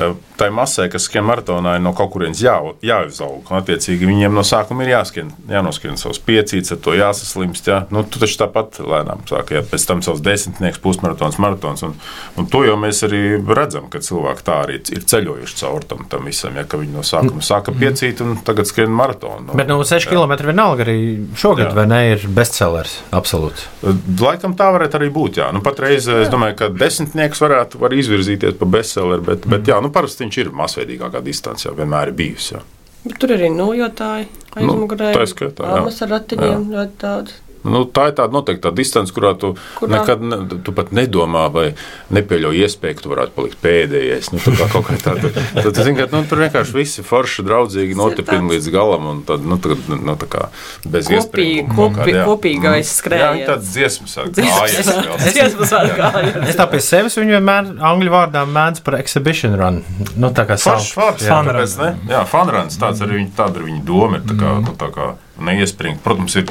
[SPEAKER 3] Eh, tā masē, kas skrien maratonā, ir no kaut kurienes jā, jāizaug. Un, attiecīgi, viņiem no sākuma ir jāskrien, jānoskrien savus piecītes, ar to jāsaslimst. Jā. Nu, tu taču tāpat lēnām sāki, ja pēc tam savs desmitnieks, pusmaratons, maratons. Un, un to jau mēs arī redzam, ka cilvēki tā arī ir ceļojuši cauri tam, tam visam, ja viņi no sākuma sāka piecīt un tagad skrien maratonu.
[SPEAKER 2] Nu, Bet no nu, 6 km vienalga arī šogad, jā. vai ne, ir bestsellers. Absolūti.
[SPEAKER 3] Laikam tā varētu arī būt. Jā. Nu, patreiz jā. es domāju, ka desmitnieks varētu var izvirzīties par bestselleru, bet, mm. bet jā, nu, parasti viņš ir masveidīgākā distancē, vienmēr ir bijusi. Jā.
[SPEAKER 4] Bet tur arī nojotāji aizmugurē. Nu, tā ir. Almas ar ratiņiem ļoti daudz.
[SPEAKER 3] Nu, tā ir tāda noteikta distance, kurā tu kurā? nekad ne, tu pat nedomā vai nepieļauj iespēju, ka tu varētu palikt pēdējais. Nu, tā kā tāda, tad, tu zini, ka nu, tur vienkārši visi forši, draudzīgi notipina līdz galam un tad, nu, tad, nu, tā kā bez
[SPEAKER 4] iespējas. Kopī, kopīgais skrējiens.
[SPEAKER 3] Jā, tāds dziesmas gājies.
[SPEAKER 4] Dziesmas gājies.
[SPEAKER 2] Es tā pie sevis viņu vienmēr angļu vārdā mēdz par exhibition run. Nu, tā kā
[SPEAKER 3] foršs vārds. Jā, fun runs. Tāds arī viņa, tāda ir viņa doma. Tā kā, mm. nu, tā kā neiespringt. Protams, ir,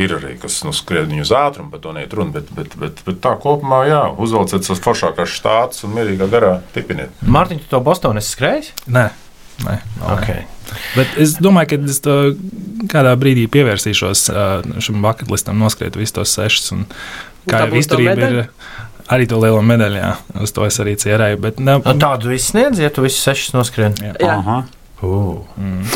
[SPEAKER 3] ir arī kas nu, skrien viņu uz ātrumu, par to neiet runa, bet, bet, bet, bet tā kopumā, jā, uzvelciet savas foršākās štātus un mierīgā garā tipiniet.
[SPEAKER 2] Mārtiņ, tu to Bostonā esi skrējis?
[SPEAKER 5] Nē, nē, nē.
[SPEAKER 2] Okay.
[SPEAKER 5] Bet es domāju, ka es kādā brīdī pievērsīšos šim bucketlistam, noskriet visus tos sešus. Kā jau izturība ir arī to lielo medaļu, jā, uz to es arī cerēju. Bet, ne,
[SPEAKER 2] Nu, tādu izsniedz, ja tu visus sešus noskrien.
[SPEAKER 5] jā.
[SPEAKER 4] Jā.
[SPEAKER 3] Aha.
[SPEAKER 2] Uh.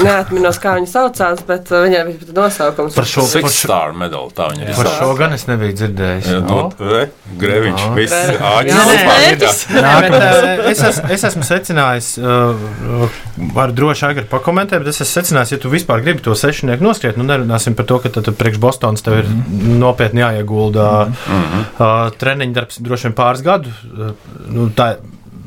[SPEAKER 4] Neatminos, kā viņa saucās, bet uh, viņai bija pat nosaukums.
[SPEAKER 2] Par šo,
[SPEAKER 3] star medaļu, tā viņa ir.
[SPEAKER 2] par šo gan es nebiju dzirdējis.
[SPEAKER 3] Jā, nu, re, Greviņš,
[SPEAKER 2] Jā.
[SPEAKER 3] viss
[SPEAKER 4] Greviņš.
[SPEAKER 3] āķis.
[SPEAKER 2] Uh, es, es, es esmu secinājis, uh, varu droši agri pakomentēt, bet es esmu secinājis, ja tu vispār gribi to sešnieku noskriet, nu nerunāsim par to, ka tad, priekš Bostonas tev ir nopietni jāiegulda uh, treniņu darbs droši vien pāris gadu. Uh, nu, tā,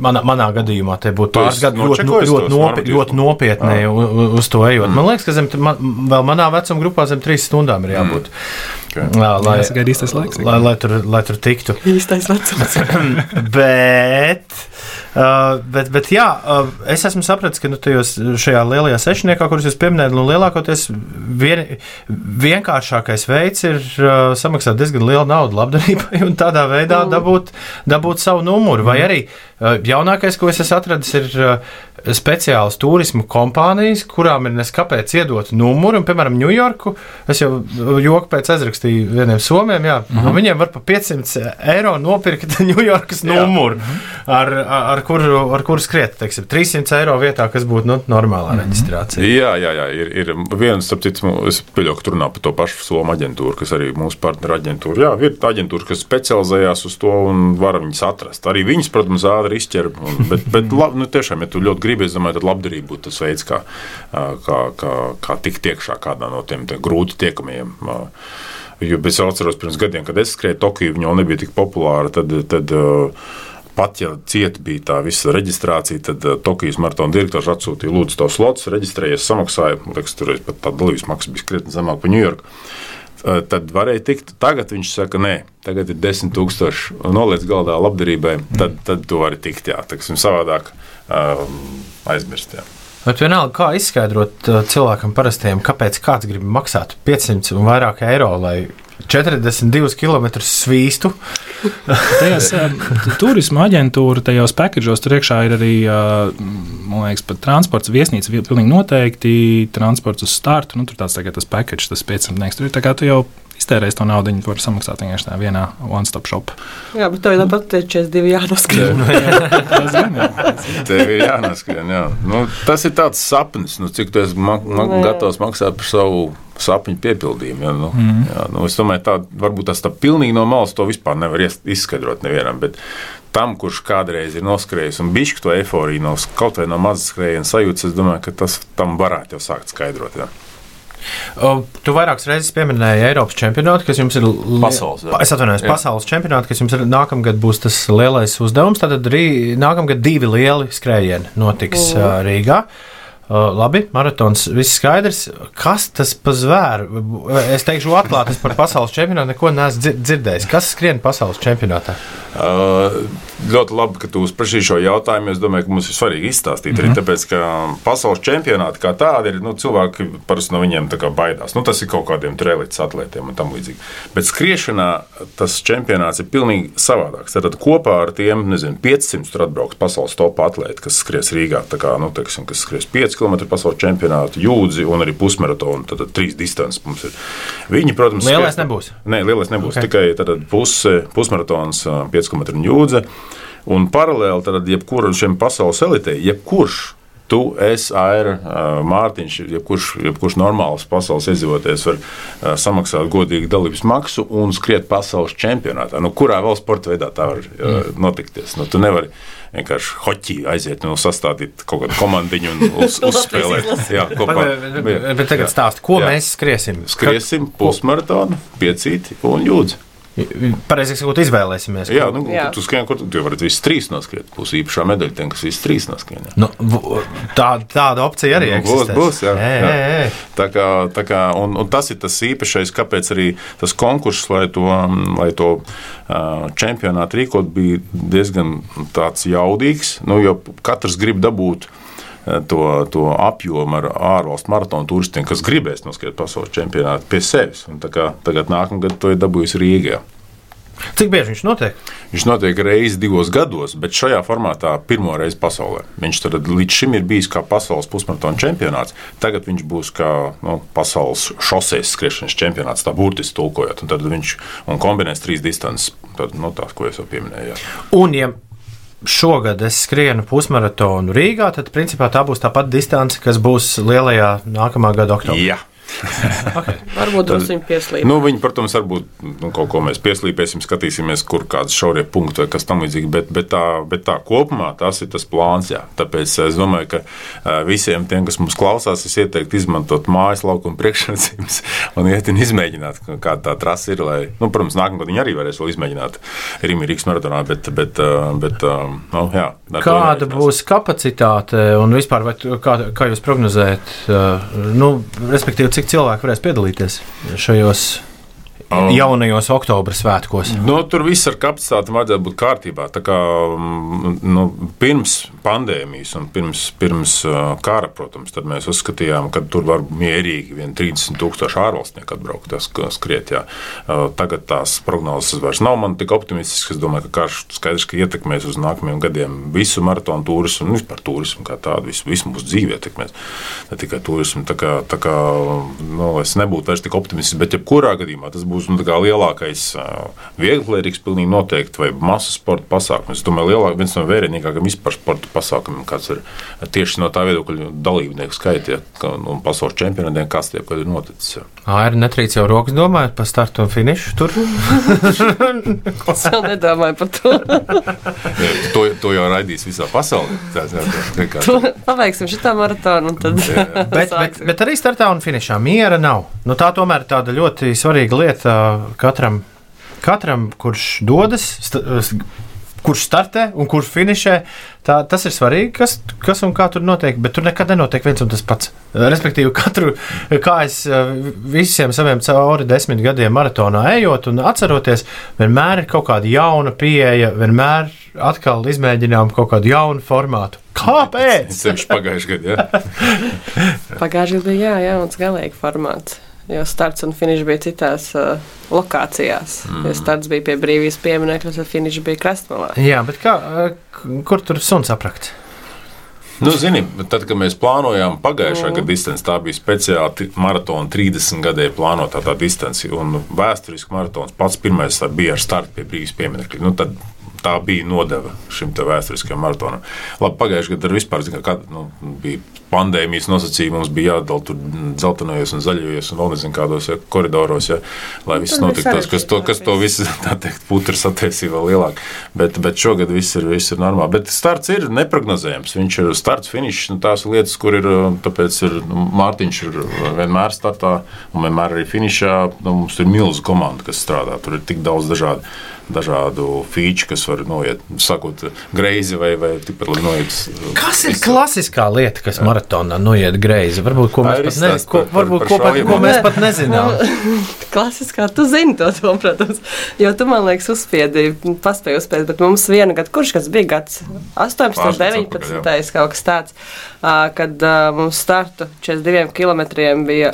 [SPEAKER 2] Manā, manā gadījumā te būtu
[SPEAKER 3] Tu
[SPEAKER 2] pāris gadi ļoti, ļoti, ļoti, nopi, ļoti nopietni u- u- uz to ejot. Man liekas, ka zem, man, vēl manā vecuma grupā zem trīs stundām ir jābūt.
[SPEAKER 3] Okay.
[SPEAKER 2] Jā, lai,
[SPEAKER 5] īstais laiks.
[SPEAKER 2] lai, lai, tur, lai tur tiktu.
[SPEAKER 4] īstais vecums.
[SPEAKER 2] bet, uh, bet, bet jā, uh, es esmu sapratis, ka nu, tajos, šajā lielajā sešniekā, kurus jūs pieminējat, nu, lielākoties vien, vienkāršākais veids ir uh, samaksāt diezgan lielu naudu labdarībai un tādā veidā dabūt, dabūt savu numuru. Vai arī uh, jaunākais, ko es esmu atradis, ir uh, speciālas turismu kompānijas, kurām ir neskapēc iedot numuru. Un, piemēram, Ņujorku. Es jau joku pēc aizrakstīju vieniem somiem. Jā, uh -huh. no viņiem var par 500 eiro nopirkt Ņujorkas numuru, ar, ar, ar, kuru, ar kuru skriet. Teiksim, 300 eiro vietā, kas būtu nu, normālā uh -huh. reģistrācija.
[SPEAKER 3] Jā, jā, jā, ir, ir viens, starp citu, es pieļauju, ka runā par to pašu Somu aģentūru, kas arī mūsu partneru aģentūra. Jā, ir aģentūra, kas specializējās uz to un var viņus atrast. Arī viņas, protams, ātri izķer. Bet, bet lab, nu, tiešām, ja tu ļoti gribi, es domāju, tad labdarība būtu tas veids, kā, kā, kā, kā tikt iekšā kādā no tiem grūti tiekamajiem. Jo es atceros, pirms gadiem, kad es skrēju Tokiju, viņa jau nebija tik populāra. Tad, tad, Pat ja cieta bija tā visa reģistrācija, tad uh, Tokijas maratona direktors atsūtīja lūdzu to slots, reģistrējies, samaksāja. Man liekas, tur pat tā dalības maksa bija krietni zemāka par Ņujorku. Uh, tad varēja tikt. Tagad viņš saka, nē, tagad ir 10,000 noliec galdā labdarībai. Tad, tad tu vari tikt, jā, taksim, savādāk um, aizmirst. Jā.
[SPEAKER 2] Bet vienalga, kā izskaidrot uh, cilvēkam parastajam, kāpēc kāds grib maksāt 500 un vairāk eiro, lai 42 km svīstu.
[SPEAKER 5] Tajās uh, turisma aģentūra, tajos pakaļos tur iekšā ir arī, man liekas, transports, viesnīca, vi- pilnīgi noteikti transports uz startu. Nu, tur tāds tagad tas package, tas 500. Tur ir tā kā tu jau iztērējis to naudu, viņi var samaksāt vienkārši tā vienā one-stop shop.
[SPEAKER 4] Jā, bet tev tāpat ir 42 jānoskrien.
[SPEAKER 5] Tas gan, jā.
[SPEAKER 3] Tev ir jānoskrien. Jā. Nu, tas ir tāds sapnis, nu, cik tu esi ma ma
[SPEAKER 4] Nu,
[SPEAKER 3] gatavs maksāt par savu sapņu piepildījumu. Jā, nu, mm. jā, nu, es domāju, tā varbūt tas tā pilnīgi no malas to vispār nevar izskaidrot nevienam. Bet tam, kurš kādreiz ir noskrējis un bijis to eforiju no kaut vai no mazas skrējiena sajūtas, es domāju, ka tas tam varētu jau sākt skaidrot. Jā.
[SPEAKER 2] Tu vairākas reizes pieminēji Eiropas čempionātu, kas jums ir.
[SPEAKER 3] Pasaules, jā.
[SPEAKER 2] Pa- Es atvainojos,
[SPEAKER 3] Jā.
[SPEAKER 2] pasaules čempionātu, kas jums ir nākamgad būs tas lielais uzdevums. Tad arī nākamgad divi lieli skrējieni notiks uh, Rīgā. Uh, labi, maratons, viss skaidrs. Kas tas par zvēru? Es teikšu, atklāti, es par pasaules čempionātu neko neesmu dzir- dzirdējis. Kas skrien pasaules čempionātā?
[SPEAKER 3] Uh, ļoti labi, ka tu uzprasīji šo jautājumu. Es domāju, ka mums ir svarīgi izstāstīt. Mm -hmm. Arī tāpēc, ka pasaules čempionāti kā tādi ir, nu, cilvēki parasti no viņiem baidās. Nu, tas ir kaut kādiem trēlītes atlētiem un tam līdzīgi. Bet skriešanā tas čempionāts ir pilnīgi savādāks. Tad kopā ar tiem, nezinu, 500 tur atbrauks pasaules top atlēti, kas skries Rīgā, tā kā, nu, teiksim, kas skries 5 km pasaules čempionātu, jūdzi un arī pusmaratonu. Tad, tad trīs distances mums ir. Viņi, protams,
[SPEAKER 2] Lielais
[SPEAKER 3] skries-
[SPEAKER 2] nebūs?
[SPEAKER 3] Nē, lielais nebūs.
[SPEAKER 2] Ok.
[SPEAKER 3] Okay. Tikai puse, pusmaratons, ā, 5 km jūdze. Un paralēli tad jebkuram šiem pasaules elitei, jebkurš. Tu esi Aira, Mārtiņš, jebkurš, jebkurš normāls pasaules iedzīvotājs var samaksāt godīgu dalības maksu un skriet pasaules čempionātā. Nu, kurā vēl sporta veidā tā var mm. notikties? Nu, tu nevari vienkārši hoķī aiziet un sastādīt kaut kādu komandiņu un uz, uzspēlēt. Jā, kopā.
[SPEAKER 2] Bet, bet, bet tagad stāsti, ko
[SPEAKER 3] Jā.
[SPEAKER 2] mēs skriesim?
[SPEAKER 3] Skriesim pusmaratonu, piecīti un jūdzi.
[SPEAKER 2] Pareizi sakot, izvēlēsimies.
[SPEAKER 3] Jā, nu,
[SPEAKER 4] Jā.
[SPEAKER 3] tu skrieni, kur tu, tu vari visas trīs noskriet. Būs īpašā medaļa tiem, kas visas trīs noskrien. jā.
[SPEAKER 2] Nu, tā, tāda opcija arī
[SPEAKER 3] Nu, būs, būs, jā,
[SPEAKER 2] Ē,
[SPEAKER 3] jā.
[SPEAKER 2] ē, ē.
[SPEAKER 3] Tā kā, tā kā, un, un tas ir tas īpašais, kāpēc arī tas konkurss, lai to, lai to uh, čempionātu rīkot, bija diezgan tāds jaudīgs. Nu, jo katrs grib dabūt to, to apjomu ar ārvalstu maratonu turistiem, kas gribēs noskriet pasaules čempionātu pie sevis. Tagad nākamgad to ir dabūjis Rīgā.
[SPEAKER 2] Cik bieži viņš notiek?
[SPEAKER 3] Viņš notiek reizes divos gados, bet šajā formātā pirmo reizi pasaulē. Viņš tad līdz šim ir bijis kā pasaules pusmaratona čempionāts. Tagad viņš būs kā nu, pasaules šoseis skriešanas čempionāts, tā burtiski tulkojot. Un tad viņš un kombinēs trīs distances, tad, nu, tās, ko jau pieminēju. Jā.
[SPEAKER 2] Un, ja šogad es skrienu pusmaratonu Rīgā, tad principā tā būs tā pati distance, kas būs lielajā nākamā gada oktobrī.
[SPEAKER 3] Jā.
[SPEAKER 2] Okay.
[SPEAKER 4] Varbūt drusku pieslīd.
[SPEAKER 3] Nu, viņi, protams, varbūt nu, kaut ko mēs pieslīpēsim, skatīsimies, kur kādas šaurie punkti vai kas tamlīdzīgs. Bet, bet, tā, bet tā kopumā tas ir tas plāns. Jā. Tāpēc es domāju, ka visiem tiem, kas mums klausās, es ieteiktu izmantot mājas laukuma priekšrocības un iet un izmēģināt, kāda tā trasa ir. Lai, nu, protams, nākamā gada viņi arī varēs vēl izmēģināt Rīgas Rīgas maratonā. Bet, bet, bet, nu, jā,
[SPEAKER 2] Kāda būs kapacitāte un vispār, kā, kā jūs prognozējat? Nu, respektīvi, cik cilvēki varēs piedalīties šajos um, jaunajos oktobra svētkos?
[SPEAKER 3] Nu, tur viss ar kapacitāti vajadzētu būt kārtībā. Tā kā, nu, pirms pandēmijas un pirms, pirms kara, protams, mēs uzskatījām, ka tur var mierīgi vien 30 tūkstoši ārvalstnieku atbraukt, tas skriet. Jā. Tagad tās prognozes vairs nav man tik optimistiskas. Es domāju, ka karš skaidrs, ka ietekmēs uz nākamajiem gadiem visu maratonu turismu un vispār turismu kā tādu, visu, visu mūsu dzīvi ietekmēs. Ne tikai turismu. Tā kā, tā kā nu, es nebūtu vairs tik optimistisks, bet jebkurā gadījumā tas būs nu, lielākais vieglierīgs, pilnīgi noteikti, vai masu sporta pasākums. Es domāju, lielāk, viens no vērienīgākajiem vispār sporta pasākumiem, kāds ir tieši no tā viedokļa dalībnieku skaita, ja, un pasaules čempionātiem, kas tie ir noticis. Ja.
[SPEAKER 2] Aira netrīc jau rokas domājot par startu un finišu tur.
[SPEAKER 4] es vēl nedomāju par to.
[SPEAKER 3] to, to jau raidīs visā pasaulē.
[SPEAKER 4] Paveiksim šitā maratonu. Tad...
[SPEAKER 2] bet, bet, bet arī startā un finišā miera nav. Nu, tā tomēr ir tāda ļoti svarīga lieta katram, katram kurš dodas kurš startē un kurš finišē. Tā, tas ir svarīgi, kas, kas un kā tur notiek, bet tur nekad nenotiek viens un tas pats. Respektīvi, katru, kā es eh, visiem saviem cauri desmit gadiem maratonā ejot un atceroties, vienmēr ir kaut kāda jauna pieeja, vienmēr atkal izmēģinām kaut kādu jaunu formātu. Kāpēc?
[SPEAKER 3] Tas ir pagājušajā gadā.
[SPEAKER 4] pagājušajā gadā, jā, jauns galīgi formāts. Jo starts un finišs bija citās uh, lokācijās. Mm. Jo starts bija pie brīvības pieminiekļa, un finišs bija krastmalā.
[SPEAKER 2] Jā, bet kā, kur tur suns aprakts?
[SPEAKER 3] Nu, zini, tad, kad mēs plānojām pagājušā mm. gada distanci, tā bija speciāli maratona 30 gadēji plānotā tā distance. Un vēsturiski maratons pats pirmais bija ar startu pie brīvības pieminiekļa. Nu, tad tā bija nodeva šim vēsturiskajam maratonam. Labi, pagājušajā gadā vispār zin, kā, nu, bija pandēmijas nosacījumi, mums bija jādala tur dzeltenajos un zaļajos un vēl nezinu kādos ja, koridoros, ja, lai viss notiktu. Kas to, kas to visu, tā teikt, putras attiecībā vēl lielāk. Bet, bet šogad viss ir, viss ir normāli. Bet starts ir neprognozējams. Viņš ir starts, finišs, nu, tās lietas, kur ir, tāpēc ir, nu, Mārtiņš ir vienmēr startā un vienmēr arī finišā. Nu, mums ir milzu komanda, kas strādā. Tur ir tik daudz dažādu dažādu feature, kas var noiet, sakot, greizi vai, vai tikpat labi noiet.
[SPEAKER 2] Kas ir klasiskā lieta, kas maratonā noiet greizi? Varbūt, ko mēs, pat, ne, ko, varbūt, ko, par, ko mēs pat nezinām.
[SPEAKER 4] klasiskā, tu zini to, to, protams, jo tu man liekas uzspiedi, paspēji uzspiedi, bet mums viena gada, kurš gads bija gads? 18, 19, kaut kas tāds, kad mums startu 42 km bija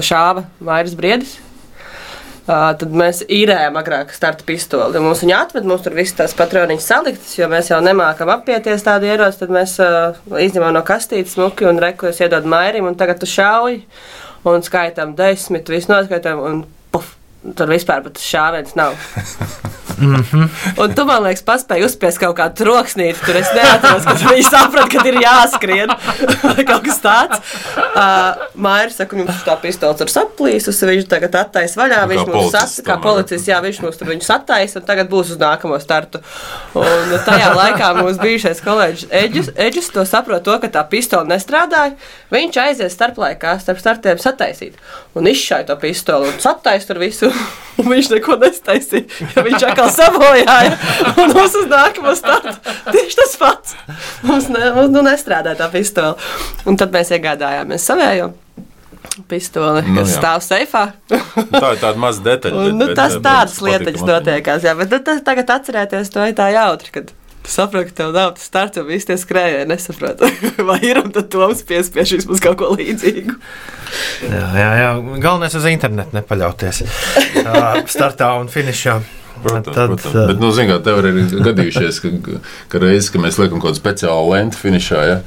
[SPEAKER 4] šāva vairs briedis. Tad mēs īrējām agrāk starta pistoli. Mums viņa atved, mums tur viss tās patroniņas saliktas, jo mēs jau nemākam apieties tādu ieroci. Tad mēs uh, izņemam no kastītes smuki un reku, es iedodu mairim, un tagad tu šauji un skaitām desmit, visu noskaitām, tur vispār pat šāviens nav. Mm -hmm. Un tu man liekas, paspēji uzspiest kaut kādu troksnīti. Tur es neatceros, ka viņi saprata, ka ir jāskrien vai kaut kas tāds. Uh, Maija saka, jums tā pistols ir saplīsusi, viņš tagad attaisa vaļā. Nu, viņš mums sasa, kā policists, jā, viņš mums tur viņu sataisa un tagad būs uz nākamo startu. Un tajā laikā mūsu bijušais kolēģis Eģis, Eģis to saprot, to, ka tā pistola nestrādāja. Viņš aizies starplaikā, starp startiem sataisīt. Un izšāja to pistoli un sataisa tur visu. Un viņš neko nestaisīja. Ja viņš atkal sabojāja. Un mums uz nākamo startu tieši tas pats. Mums, ne, mums nu, nestrādāja tā pistole. Un tad mēs iegādājāmies savējo pistoli, nu, kas jā. stāv seifā.
[SPEAKER 3] tā ir tāda maza detaļa.
[SPEAKER 4] Bet, nu, tas tādas lietiņas notiekās, jā, bet nu, tas tagad atcerēties to ir tā jautri. Kad saprotu, ka tev nav tas starts, un viss tie skrējēji nesaprot. Vai ir un tad Toms piespiež vismaz kaut ko līdzīgu.
[SPEAKER 2] Jā, jā, jā. galvenais uz internetu nepaļauties. Startā un finišā.
[SPEAKER 3] Protams,
[SPEAKER 2] Tad,
[SPEAKER 3] protams.
[SPEAKER 2] uh,
[SPEAKER 3] Bet, nu, zin, kā, tev ir gadījušies, ka, ka reizes, kad mēs liekam kaut kādu speciālu lentu finišā, ja,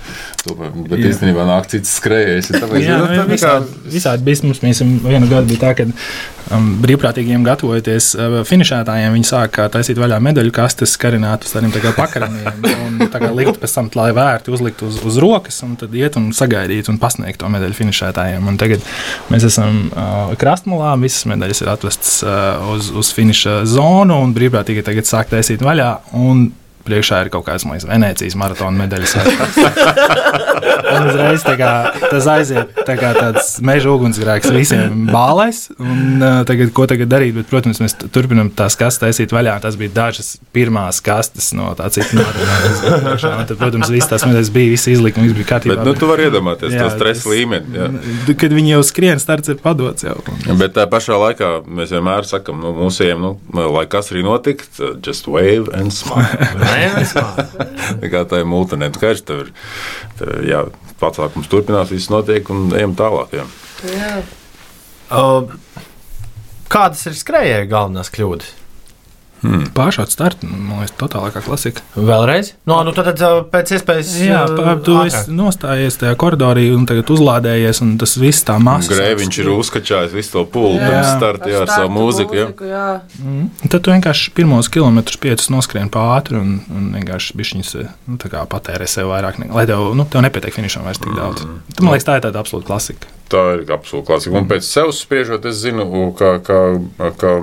[SPEAKER 3] to, bet
[SPEAKER 5] Jā.
[SPEAKER 3] īstenībā nāk cits skrējējs. ja
[SPEAKER 5] Jā,
[SPEAKER 3] nu, tā kā-
[SPEAKER 5] visādi, visādi bija. Mums, mēs vienu gadu bija tā, ka brīvprātīgiem gatavojoties uh, finišētājiem, viņi sāka taisīt vaļā medaļu kastes, karināt uz tādiem tā pakaraniem un tā likt pēc tam, lai vērti uzlikt uz, uz rokas un tad iet un sagaidīt un pasniegt to medaļu finišētājiem. Un tagad mēs esam uh, krastmalā, visas medaļas ir atvestas uh, uz, uz finiša zonu un brīvprātīgi tagad sāk taisīt vaļā. Un Priekšā ir kaut kāds mazs Venecijas maratona medaļas. un uzreiz tā kā, tas aiziet tā kā tāds meža ugunsgrēks visiem bālēs. Un, tagad, ko tagad darīt? Bet, protams, mēs turpinām tās kastes taisīt vaļā. Tas bija dažas pirmās kastes no tā cita maratona. Tad, protams, visas tās medaļas bija, viss bija kārtībā.
[SPEAKER 3] Bet, nu, tu vari iedomāties
[SPEAKER 5] Jā,
[SPEAKER 3] to stresa līmeni. Jā.
[SPEAKER 5] Kad viņi jau skrien, starts ir padots jau.
[SPEAKER 3] Bet tā pašā laikā mēs vienmēr sakām, nu, mūsiem, nu, lai kas arī notikt, just wave and smile. Tā kā tā ir multinēta skaidrs, tev ir, tev, jā, pasākums turpinās, viss notiek un ejam tālāk. Jā.
[SPEAKER 4] Jā.
[SPEAKER 2] Uh, Kādas ir skrejēju galvenās kļūdas?
[SPEAKER 5] Pāršādi startu, man liekas, totālākā klasika.
[SPEAKER 2] Vēlreiz? No, nu, tad uh, pēc iespējas.
[SPEAKER 5] Jā,
[SPEAKER 2] uh,
[SPEAKER 5] pār, tu
[SPEAKER 2] ātrāk.
[SPEAKER 5] esi nostājies tajā koridorī un tagad uzlādējies, un tas viss tā masa.
[SPEAKER 3] Grēviņš ir uzkačājis visu to pūli pirms starta jā, ar savu mūziku. Jā.
[SPEAKER 4] jā.
[SPEAKER 5] Mm. Tad tu vienkārši pirmos kilometrus piecus noskrien pāri un, un vienkārši bišķiņas nu, tā kā patērē sev vairāk, ne, lai tev, nu, tev nepietiek finišam vairs tik daudz. Mm. Tu, man liekas, tā ir tāda absolūta klasika.
[SPEAKER 3] Tā ir absolūti klasika. Un pēc sevis spriežot, es zinu, ka, ka, ka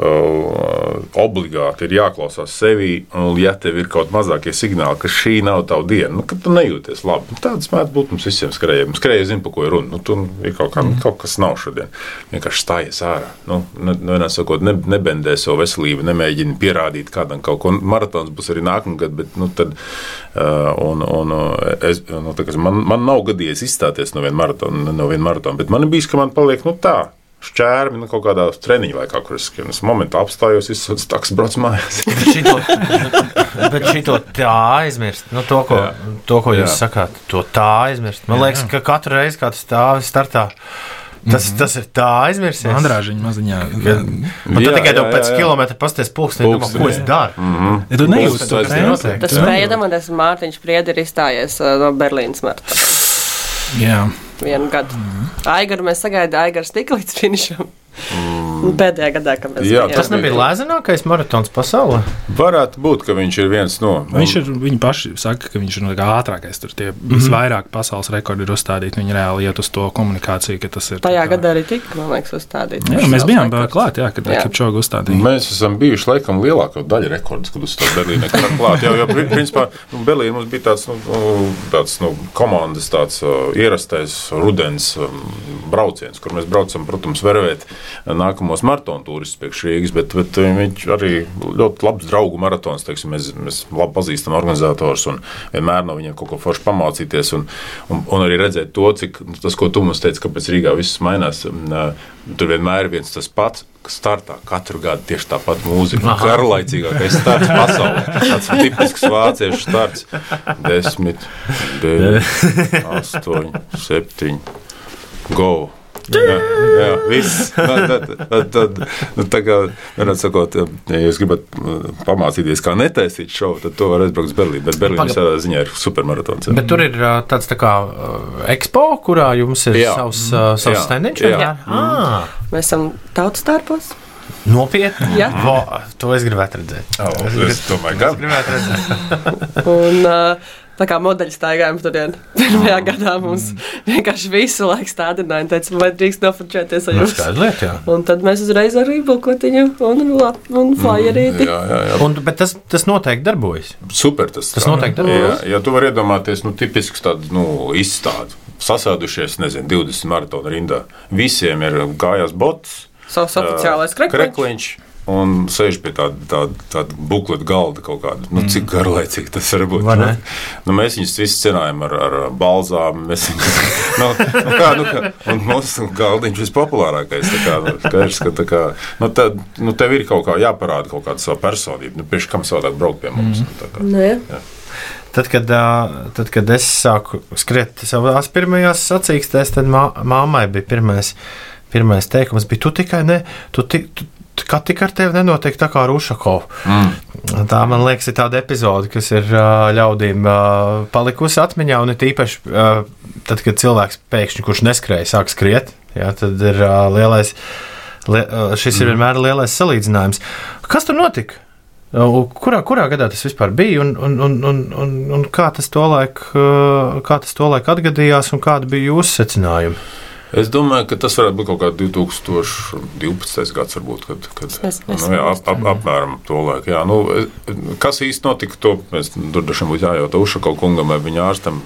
[SPEAKER 3] obligāti ir jāklausās sevī. Un, ja tev ir kaut mazākie signāli, ka šī nav tava diena, nu, tad tu nejūties labi. Nu, Tādas mēdz būt mums visiem skrējējiem. Skrējēji zina, par ko ir runa. Nu, tur ir kaut, kā, mm. kaut kas nav šodien. Vienkārši stājies ārā. Nu, ne, sakot, ne, nebendē savu veselību, nemēģini pierādīt kādam kaut ko. Maratons būs arī nākamgad, bet nu, tad, un, un, es, nu, tā, man, man nav gadījies izstāties no viena maratona, no viena maratona, bet man ir bijis, ka man paliek nu, tā. Šķērmi nu, kaut kādā treniņā vai kaut kur es skrienu. Es momentā apstājos, izsaucu taks, brauc mājās.
[SPEAKER 2] Bet šito, bet šito tā aizmirst. Nu, to, ko,
[SPEAKER 3] Jā.
[SPEAKER 2] to, ko jūs
[SPEAKER 3] Jā.
[SPEAKER 2] sakāt, to tā aizmirst. Man liekas, ka katru reizi, kad stāvi startā, tas, tas ir tā aizmirsts.
[SPEAKER 5] Andrāžiņa maziņā.
[SPEAKER 2] Un tad
[SPEAKER 3] Jā,
[SPEAKER 2] tikai
[SPEAKER 3] jā,
[SPEAKER 2] pēc
[SPEAKER 3] jā, jā.
[SPEAKER 2] kilometra pasties pulksteni, domā, ko es
[SPEAKER 3] jā.
[SPEAKER 2] daru.
[SPEAKER 5] Ja tu nejūti
[SPEAKER 3] Tas
[SPEAKER 5] to
[SPEAKER 3] tas
[SPEAKER 5] treniņu,
[SPEAKER 2] notiek.
[SPEAKER 4] Tas
[SPEAKER 5] tu
[SPEAKER 4] spēja
[SPEAKER 5] nejūti.
[SPEAKER 4] iedomāties, Mārtiņš Priedi ir izstājies uh, no Berlīnas maratona.
[SPEAKER 5] Jā.
[SPEAKER 4] Vienu gadu. Aigaru mēs sagaidām, Aigars tika līdz finišam. Mm. Pēdējā gadā, kad mēs
[SPEAKER 3] Jā,
[SPEAKER 4] bijām.
[SPEAKER 2] Tas nebija lēzinākais maratons pasaulē.
[SPEAKER 3] Varētu būt, ka viņš ir viens no.
[SPEAKER 5] Viņš ir, viņi paši saka, ka viņš ir no ātrākais. Tur tie
[SPEAKER 2] Mhm.
[SPEAKER 5] visvairāk pasaules rekordi ir uzstādīti. Viņi reāli iet uz to komunikāciju, ka tas ir.
[SPEAKER 4] Tajā
[SPEAKER 5] kā-
[SPEAKER 4] gadā arī tika, man liekas, uzstādīts.
[SPEAKER 5] Jā, mēs bijām klāt, jā, kad
[SPEAKER 4] Jā.
[SPEAKER 5] Kipčoga uzstādīja.
[SPEAKER 3] Mēs esam bijuši laikam lielākā daļa rekordus, kad uz to Berlīnē klāt. Jā, jo pri- principā nu, Berlīna mums bija tāds, nu, nu, tāds nu, komandas tāds uh, ierastais rudens um, brauciens, kur mēs braucam, protams, vervēt nākamos maratonu turistus priekš Rīgas, bet, bet viņš arī ļoti labs draugu maratons, teiksim, mēs, mēs labi pazīstam organizatorus un vienmēr no viņiem kaut ko forši pamācīties un, un, un arī redzēt to, cik nu, tas, ko tu mums teici, kāpēc Rīgā viss mainās, tur vienmēr ir viens tas pats, startā katru gadu tieši tāpat mūzika. Garlaicīgākais starts pasaulē. Tas tipisks vāciešu starts. Desmit, deviņi, astoņi, septiņi, go! Jā, jā viss. Tad, tad, tad, nu, tā kā, sakot, ja jūs gribat mm, pamācīties, kā netaisīt šovu, tad to var aizbraukt uz Berlīnu. Bet Berlīna
[SPEAKER 2] Paga-
[SPEAKER 3] visādā ziņā ir supermaratons. jā.
[SPEAKER 2] Bet tur ir ā, tāds tā kā uh, ekspo, kurā jums ir
[SPEAKER 3] Jā.
[SPEAKER 2] savs, uh, savs standiņš.
[SPEAKER 3] Jā,
[SPEAKER 2] ah,
[SPEAKER 4] Mēs esam tautas starpos.
[SPEAKER 2] nopietni.
[SPEAKER 4] Jā.
[SPEAKER 2] Vo, to es gribētu redzēt.
[SPEAKER 3] Oh, es domāju,
[SPEAKER 2] Es
[SPEAKER 3] ka
[SPEAKER 2] gribētu redzēt.
[SPEAKER 4] Tā kā modeļi staigājām tur pirmajā gadā mums vienkārši visu laiku stādināja teica, vai drīkst nofotografēties ar
[SPEAKER 2] Nu,
[SPEAKER 4] jums.
[SPEAKER 2] skaidra lieta, jā.
[SPEAKER 4] Un tad mēs uzreiz ar rībuļkotiņu un, un flyerīti.
[SPEAKER 3] jā, jā, jā.
[SPEAKER 2] Un, bet tas, tas noteikti darbojas.
[SPEAKER 3] Super tas,
[SPEAKER 2] Tas noteikti
[SPEAKER 3] Jā,
[SPEAKER 2] darbojas.
[SPEAKER 3] ja tu vari iedomāties, nu, tipisks tāds nu, izstāde. Sasēdušies, nezinu, 20 maratonu rindā. Visiem ir kājās bots.
[SPEAKER 4] Savs oficiālais krekliņš.
[SPEAKER 3] krekliņš. Un sēž pie tāda, tāda, tāda bukleta galda kaut kāda. Nu, cik garlaicīgi tas var būt? Nu, nu, mēs viņus visus cenājam ar, ar balzām. Mēs viņus, nu, nu, kā, nu, kā, un mūsu galdiņš vispopulārākais. Tā kā, nu, skaidrs, ka, tā kā, nu, tā, nu, tev ir kaut kā jāparāda kaut kāda sava personība. Nu, Pieši kam savādāk braukt pie mums? Mm. Tā kā,
[SPEAKER 4] Nu, jā.
[SPEAKER 2] Tad, kad, tad, kad es sāku skriet savās pirmajās sacīkstēs, tad mā, māmai bija pirmais, pirmais teikums, bija, tu tikai ne, tu, tu, kā tik ar tevi nenotiek tā kā ar Ušakovu. Mm. Tā, man liekas, ir tāda epizode, kas ir ļaudīm palikusi atmiņā, un it īpaši tad, kad cilvēks pēkšņi, kurš neskrēja, sāk skriet, jā, tad ir lielais, li, šis ir vienmēr lielais salīdzinājums. Kas tur notika? Kurā, kurā gadā tas vispār bija un, un, un, un, un, un kā tas tolaik, kā tas tolaik atgadījās un kādi bija jūsu secinājumi?
[SPEAKER 3] Es domāju, ka tas varētu būt kaut kāds 2012. gads, varbūt, kad, kad
[SPEAKER 4] Mēs- mēs
[SPEAKER 3] nu, jā, ap, ap, apmēram to laiku. Jā, nu, kas īsti notika, to mēs tur droši vien būtu jājautā Ušakau kungam vai viņa ārstam.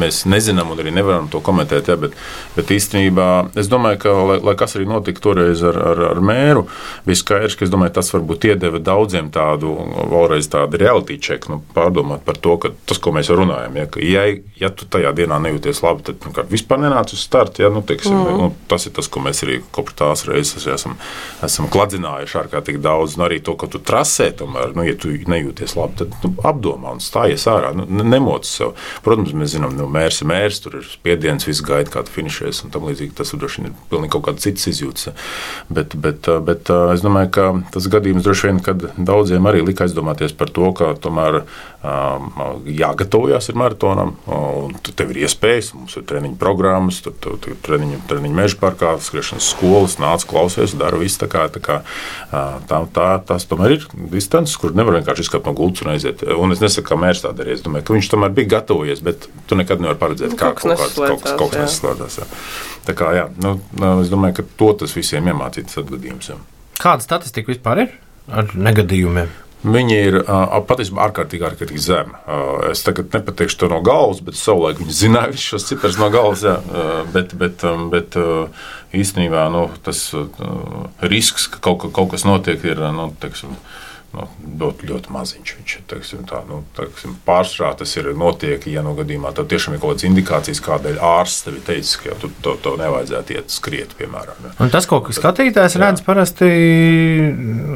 [SPEAKER 3] Mēs nezinām un arī nevaram to komentēt, jā, bet, bet īstenībā es domāju, ka, lai, lai kas arī notika toreiz ar, ar, ar mēru, bija skaidrs, ka es domāju, tas varbūt iedeva daudziem tādu, vēlreiz tādu reality check, nu, pārdomāt par to, ka tas, ko mēs runājam, ja, ka, ja, ja tu tajā dienā nejūties labi, tad pirmkārt, vispār nenāc uz startu. Ja, nu, teiksim, mm. nu, tas ir tas, ko mēs arī kopš tās reizes esam, esam kladzinājuši ārkārtīgi daudz. Un arī to, ka tu trasē, tomēr, nu, ja tu nejūties labi, tad nu, apdomā un stājies ārā. Nu, ne- nemoc sev. Protams, mēs zinām, nu, mērs ir mērs, tur ir spiediens, viss gaida, kā tu finišēs. un tam līdzīgi Tas droši vien ir pilnīgi kaut kāds cits izjūts. Bet, bet, bet es domāju, ka tas gadījums droši vien, kad daudziem arī lika aizdomāties par to, ka tomēr jāgatavojas ir maratonam, un tu- tev ir iespējas, mums ir treniņu programmas, tur tu, tu, treniņu, treniņu meža parkā, skriešanas skolas, nāc, klausies, dara visu tā kā, tā kā tā, tā, tas tomēr ir distance, kur nevar vienkārši izkāpt no gultas un aiziet. Un es nesaku, ka mērs tā darīja, es domāju, ka viņš tomēr bija gatavojies, bet tu nekad nevari paredzēt,
[SPEAKER 4] Nu,
[SPEAKER 3] kā
[SPEAKER 4] kaut
[SPEAKER 3] kāds- kaut kas, kaut kas
[SPEAKER 4] jā.
[SPEAKER 3] Tā kā, jā, nu, nu, es domāju, ka to tas visiem iemācīts atgadījums. Jā.
[SPEAKER 2] Kāda statistika vispār ir ar negadījumiem?
[SPEAKER 3] Viņi ir patiesībā ārkārtīgi, ārkārtīgi zemi. Es tagad nepateikšu to no galvas, bet savulaik viņi zināja visus šos ciprus no galvas. Jā, bet, bet, bet īstenībā nu, tas risks, ka kaut, ka kaut kas notiek, ir nu, teiksim, nu, ļoti, ļoti maziņš. Viņš teiksim, tā, nu, teiksim, pārsvarā tas ir notiek, ja no gadījumā tad tiešām ir kaut kādas indikācijas, kādēļ ārsts tev ir teicis, ka tu to, to nevajadzētu iet skriet, piemēram. jā.
[SPEAKER 2] Un tas, ko skatītājs redz, parasti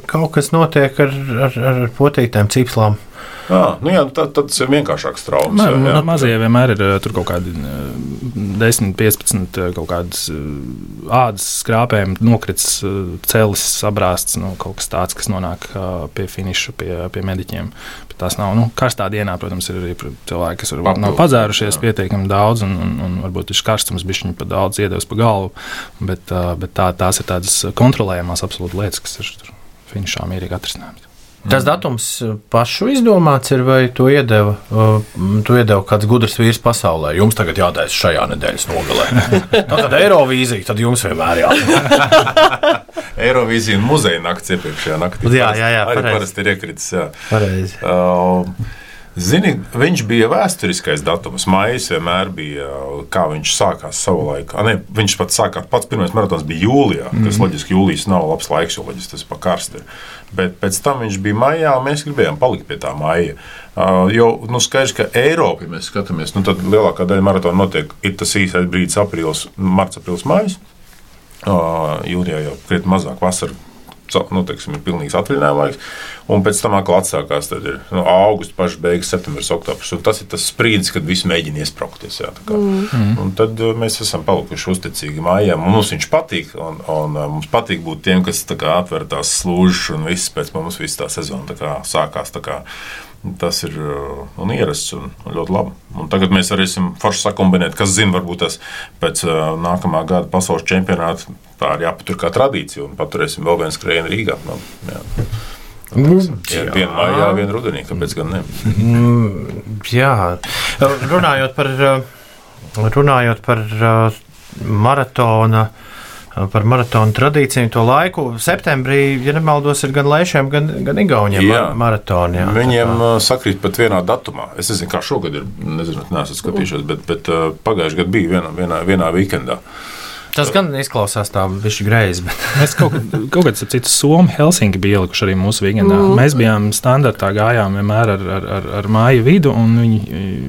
[SPEAKER 2] kaut kas notiek ar, ar, ar potītēm, cīpslām.
[SPEAKER 3] À, nu jā, tad, tad tas ir vienkāršāks traumas.
[SPEAKER 5] Nē,
[SPEAKER 3] jā, jā.
[SPEAKER 5] nu, mazie vienmēr ir eh, tur kaut kādi eh, 10, 15 eh, kaut kādas eh, ādas skrāpējumi, nokrits eh, cēlis, sabrāsts, nu, kaut kas tāds, kas nonāk eh, pie finiša, pie, pie mediķiem. Bet tās nav, nu, karstā dienā, protams, ir arī cilvēki, kas varbūt nav padzērušies
[SPEAKER 3] jā.
[SPEAKER 5] pietiekami daudz, un, un, un varbūt ir karstums bišķiņi pa daudz iedevis pa galvu, bet, eh, bet tā, tās ir tādas kontrolējamās absolūti lietas, kas ir tur finišā mierīgi atrisināmas.
[SPEAKER 2] Tas datums pašu izdomāts ir, vai to iedeva, to iedeva kāds gudrs vīrs pasaulē. Jums tagad jātaisa šajā nedēļas nogalē. Tā kā Eirovīzija, tad jums vienmēr jātaisa.
[SPEAKER 3] Eirovīzija un muzeja nakts iepriekšējā naktī.
[SPEAKER 2] Jā, jā, jā,
[SPEAKER 3] arī
[SPEAKER 2] pareizi.
[SPEAKER 3] parasti ir iekritis. jā.
[SPEAKER 2] Pareizi.
[SPEAKER 3] Uh, Zini, viņš bija vēsturiskais datums. Maijs vienmēr bija, uh, kā viņš sākās savā laikā. Ne, viņš pats sākās, pats pirmais maratons bija jūlijā, kas
[SPEAKER 2] Mhm.
[SPEAKER 3] loģiski jūlijas nav labs laiks, jo loģiski tas ir pa karsti. Bet pēc tam viņš bija maijā, un mēs gribējām palikt pie tā maija. Uh, jo nu, skaidrs, ka Eiropā, ja mēs skatāmies, nu, tad lielākā daļa maratona notiek, tas īsais brīdis, aprīlis, marts, aprīlis, maijs. Uh, Jūlijā jau krietni mazāk vasarā. Nu, teiksim, ir pilnīgs atvaļinājuma laiks, un pēc tam atkal atsākās. Ir nu, augusts, pašs beigas, septembris, oktobris. Tas ir tas brīdis, kad visi mēģina iesprāgties. Un tad uh, mēs esam palikuši uzticīgi mājām. Mums viņš patīk, un, un uh, mums patīk būt tiem, kas tā kā, atver tās slūžas, un viss pēc mums viss tā sezona tā kā, sākās. Tā kā, Tas ir uh, un ierasts un ļoti labi. Un tagad mēs varēsim forši sakumbinēt, kas zina, varbūt tas pēc uh, nākamā gada pasaules čempionāta tā ir jāpatur kā tradīcija un paturēsim vēl vienu skrējienu Rīgā. Nu, jā. Jā, viena maijā, viena rudenī, kāpēc gan ne?
[SPEAKER 2] Jā, runājot par, uh, runājot par maratona. uh, Par maratonu tradīciju, to laiku. Septembrī, ja nemaldos, ir gan Lēšiem, gan, gan Igauniem
[SPEAKER 3] Jā.
[SPEAKER 2] ma- maratoni. Jā.
[SPEAKER 3] Viņiem uh, sakrīt pat vienā datumā. Es nezinu, kā šogad ir. Nezinu, neesmu skatījušies, bet, bet uh, pagājušajā gadā bija vienā, vienā, vienā weekendā.
[SPEAKER 2] Tas gan izklausās tā, viņš ir greizi. Bet...
[SPEAKER 5] Mēs kaut, kaut kādā citu Somiju, Helsinki bija ielikuši arī mūsu weekendā. Mm. Mēs bijām standartā, gājām vienmēr ar, ar, ar, ar māju vidu, un viņi,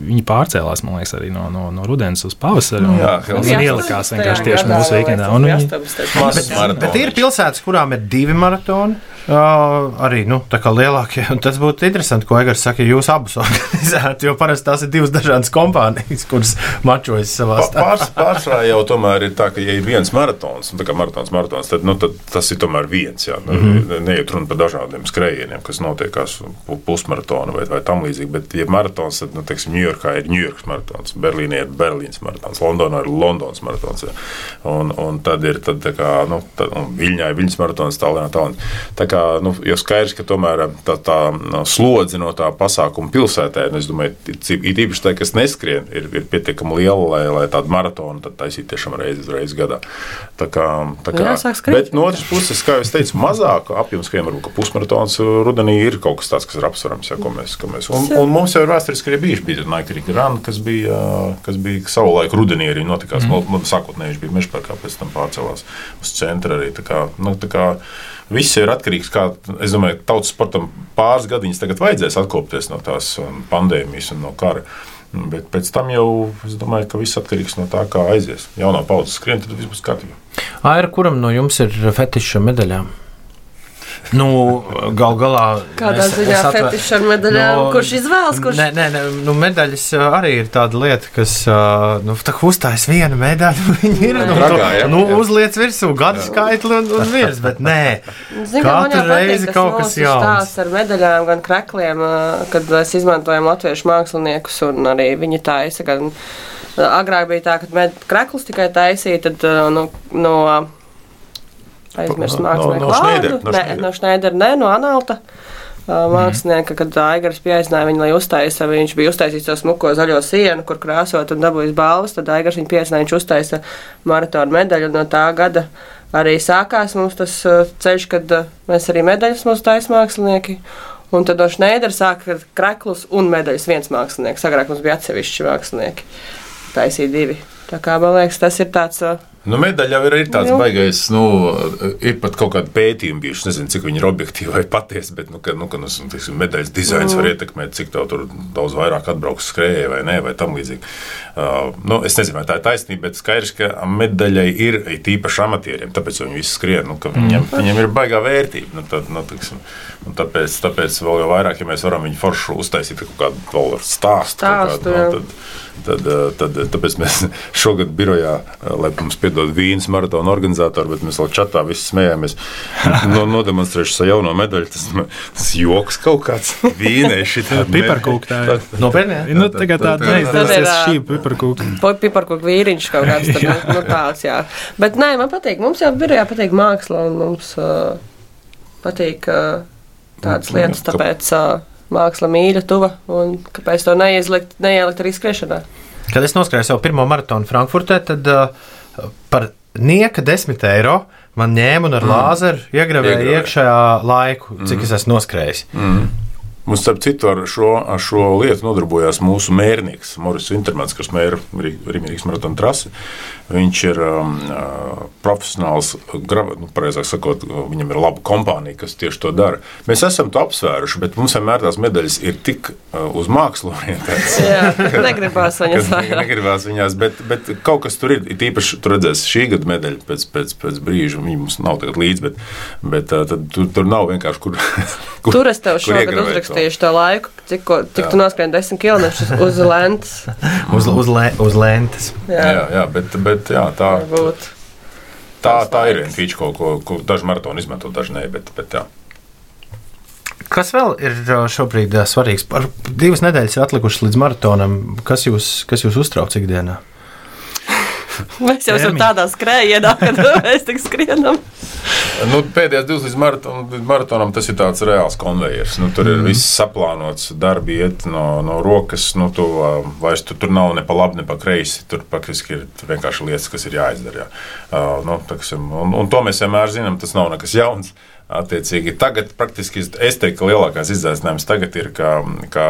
[SPEAKER 5] viņi pārcēlās, man liekas, arī no, no, no rudens uz pavasari. un
[SPEAKER 3] Jā,
[SPEAKER 5] Viņi
[SPEAKER 3] Helsinki.
[SPEAKER 5] ielikās vienkārši tieši mūsu. Un viņi,
[SPEAKER 3] maratons.
[SPEAKER 2] Bet ir pilsētas, kurām ir divi maratoni. Uh, arī nu, lielākie. Un tas būtu interesanti, ko Egars saka, ja jūs abus organizētu. Jo parasti tās ir divas dažādas kompānijas, kuras mačojas savā starpā.
[SPEAKER 3] Pārs, pārsvarā jau tomēr ir tā, ka, ja ir viens maratons, nu, tā kā maratons, maratons tad, nu, tad tas ir tomēr viens. Jā, mm. -hmm. Neiet runa par dažādiem skrējieniem, kas notiekās pu- pusmaratona vai, vai tam līdzīgi. Bet, ja maratons, tad, nu, teiksim, Ņujorkā ir Ņujorkas maratons, Berlīnē ir Berlīnas maratons, Londonā ir Londonas maratons. Jā. Un, un tad ir tad, kā, nu, tad, un Viļņā ir Viļņas maratons, Tallinā Tallinā. Tā kā, nu, jau skaidrs, ka tomēr tā, tā slodze no tā pasākuma pilsētē, un es domāju, it īpaši tā, kas neskrien, ir, ir pietiekami liela, lai, lai tādu maratonu tad taisītu tiešām reizi, reizi gadā. Tā kā, tā kā, bet no otras puses, kā jau es teicu, mazāk apjoms, ka varbūt ka pusmaratons uh, rudenī ir kaut kas tāds, kas ir apsverams. Ja, ko mēs, ko mēs, un, un mums jau ir vēsturiski arī bijuši. Bija Rika Run, kas bija, kas bija savulaik rudenī arī notikās. Mm. Sākotnēji viņš bija mežparkā, pēc tam pārcēlās uz centru arī. Tā kā, nu, tā kā, Viss ir atkarīgs no tā, es domāju, ka tautas sportam pāris gadiņas tagad vajadzēs atkopties no tās um, pandēmijas un no kara. Bet pēc tam jau es domāju, ka viss atkarīgs no tā, kā aizies. Jaunā paudze skrien, tad viss būs kārtībā.
[SPEAKER 2] Aira, kuram no jums ir fetiša medaļām? Nu, gal galā.
[SPEAKER 4] Kādā
[SPEAKER 2] es-
[SPEAKER 4] ziņā
[SPEAKER 2] atver-
[SPEAKER 4] fetišs ar medaļām?
[SPEAKER 2] Nu,
[SPEAKER 4] Kurš izvēlas? Kurš...
[SPEAKER 2] Nē, nē, nē nu, medaļas ā, arī ir tāda lieta, kas ā, nu, tā kā uzstājas viena medaļa. Viņa ir nu,
[SPEAKER 3] Tragā, ja?
[SPEAKER 2] nu,
[SPEAKER 3] Jā.
[SPEAKER 2] uzliec virsū gadu skaitli un, un viens, bet nē.
[SPEAKER 4] Kā man
[SPEAKER 2] Katru reizi kaut kas jauns.
[SPEAKER 4] stāsts ar medaļām, gan krekliem, ā, kad mēs izmantojam latviešu māksliniekus, un arī viņi taisa. Gan, agrāk bija tā, ka med, kreklus tikai taisīja, tad ā, no, no aizmirst
[SPEAKER 3] No-
[SPEAKER 4] mākslinieku
[SPEAKER 3] no Schneidera,
[SPEAKER 4] vārdu.
[SPEAKER 3] no
[SPEAKER 4] Nē,
[SPEAKER 3] Schneidera.
[SPEAKER 4] no Šneidera, ne, no Analta. ā, Mākslinieka, kad Aigars pieaicināja viņu, lai uztaisa, viņš bija uztaisījis to smuko zaļo sienu, kur krāsot un dabūjis balvas, tad Aigars viņu pieaicināja, viņš uztaisa maratonu medaļu, no tā gada arī sākās mums tas uh, ceļš, kad uh, mēs arī medaļas mums taisa mākslinieki. Un tad no Šneidera sāka kreklus un medaļas viens mākslinieks. Agrāk mums bija atsevišķi mākslinieki. Taisīja divi. Tā kā man liekas, tas ir tāds.
[SPEAKER 3] Nu, medaļa jau ir, ir tāds
[SPEAKER 4] Nu.
[SPEAKER 3] baisais, nu, ir pat kaut kāda pētījuma bijuši. Es nezinu, cik viņi ir objektīvi vai patiesi, bet, nu, ka, nu, ka nu, teiksim, medaļas dizains var ietekmēt, cik tev tur daudz vairāk atbrauks skrējēji vai nē, vai tam līdzīgi. Uh, nu, es nezinu, vai tā ir taisnība, bet skaidrs, ka medaļai ir īpaši amatieriem, tāpēc viņi visi skrien, nu, ka viņiem, mm. viņiem ir baigā vērtība. Nu, tad, nu, teiksim, un tāpēc, tāpēc vēl jau vairāk, ja mēs varam viņu foršu uztaisīt kaut kādu vēl ar stāstu. kaut
[SPEAKER 4] Stāstu,
[SPEAKER 3] kādu, nu, tad, Tad, eh, tad, tāpēc mēs šogad birojā, eh, lai mums piedod vīnas maratona organizatori, bet mēs vēl čatā visi smējāmies. No, nodemonstrēšu savu jauno medaļu. Tas, tas joks kaut kāds vīnēši.
[SPEAKER 5] Piparkūka tā ir.
[SPEAKER 2] Nopietni.
[SPEAKER 5] Nu, tagad tāda
[SPEAKER 3] tā-
[SPEAKER 5] neizdevās
[SPEAKER 4] Tad ir, ā,
[SPEAKER 5] šī piparkūka.
[SPEAKER 4] Piparkūka vīriņš kaut kāds tad, nu, nu, tāds, jā. Bet nē, man patīk, mums jau birojā patīk māksla un mums uh, patīk uh, tādas lietas, tāpēc uh, māksla mīļa, tuva un kāpēc to neielikt, neielikt arī skriešanā.
[SPEAKER 2] Kad es noskrēju savu pirmo maratonu Frankfurtē, tad uh, par nieka 10 eiro man ņēma un ar mm. lāzeru iegravēja
[SPEAKER 3] Iegravēja.
[SPEAKER 2] iekšējā laiku, cik mm. es esmu noskrējis.
[SPEAKER 3] Mums, starp citu, ar šo, ar šo lietu nodarbojās mūsu mērnieks, Moris Intermans, kas mēra Rīgas maratona trasi. Viņš ir um, uh, profesionāls, grava, nu, pareizāk sakot, viņam ir laba kompānija, kas tieši to dara. Mēs esam to apsvēruši, bet mums vienmēr tās medaļas ir tik uh, uz mākslu orientētas.
[SPEAKER 4] Jā, negribās viņas vairāk.
[SPEAKER 3] negribās viņās, bet, bet kaut kas tur ir. Ir īpaši, tur redzēs šī gada medaļa pēc, pēc, pēc brīža. Viņa mums nav tagad līdzi, bet, bet uh, tad, tur, tur nav vienkārši kur. kur
[SPEAKER 4] Tur es tev šogad uzrakstīšu to laiku, cik, ko- cik tu noskrien 10 km uz lentas.
[SPEAKER 2] Uz, uz, lē, uz lentes.
[SPEAKER 3] to. Jā, jā, bet, bet jā, tā, tā, tā ir viena feature, ko, ko, ko daži maratoni izmanto, daži nē. Bet, bet, jā.
[SPEAKER 2] Kas vēl ir šobrīd uh, svarīgs? Par divas nedēļas ir atlikušas līdz maratonam. Kas jūs, kas jūs uztrauc ikdienā?
[SPEAKER 4] Mēs jau esam tādā skrējienā, kad mēs tik skrienam.
[SPEAKER 3] Nu, pēdējās divas līdz maratonam, maratonam tas ir tāds reāls konvejers. Nu, tur ir viss saplānots, darbi iet no, no rokas. Nu, tu, ā, vairs tu, tur nav ne pa labi, ne pa kreisi. Tur faktiski ir vienkārši lietas, kas ir jāizdara. Jā. Uh, nu, taksim, un, un to mēs vienmēr zinām, tas nav nekas jauns. Attiecīgi, tagad praktiski es teiktu, ka lielākais izaicinājums tagad ir, ka, ka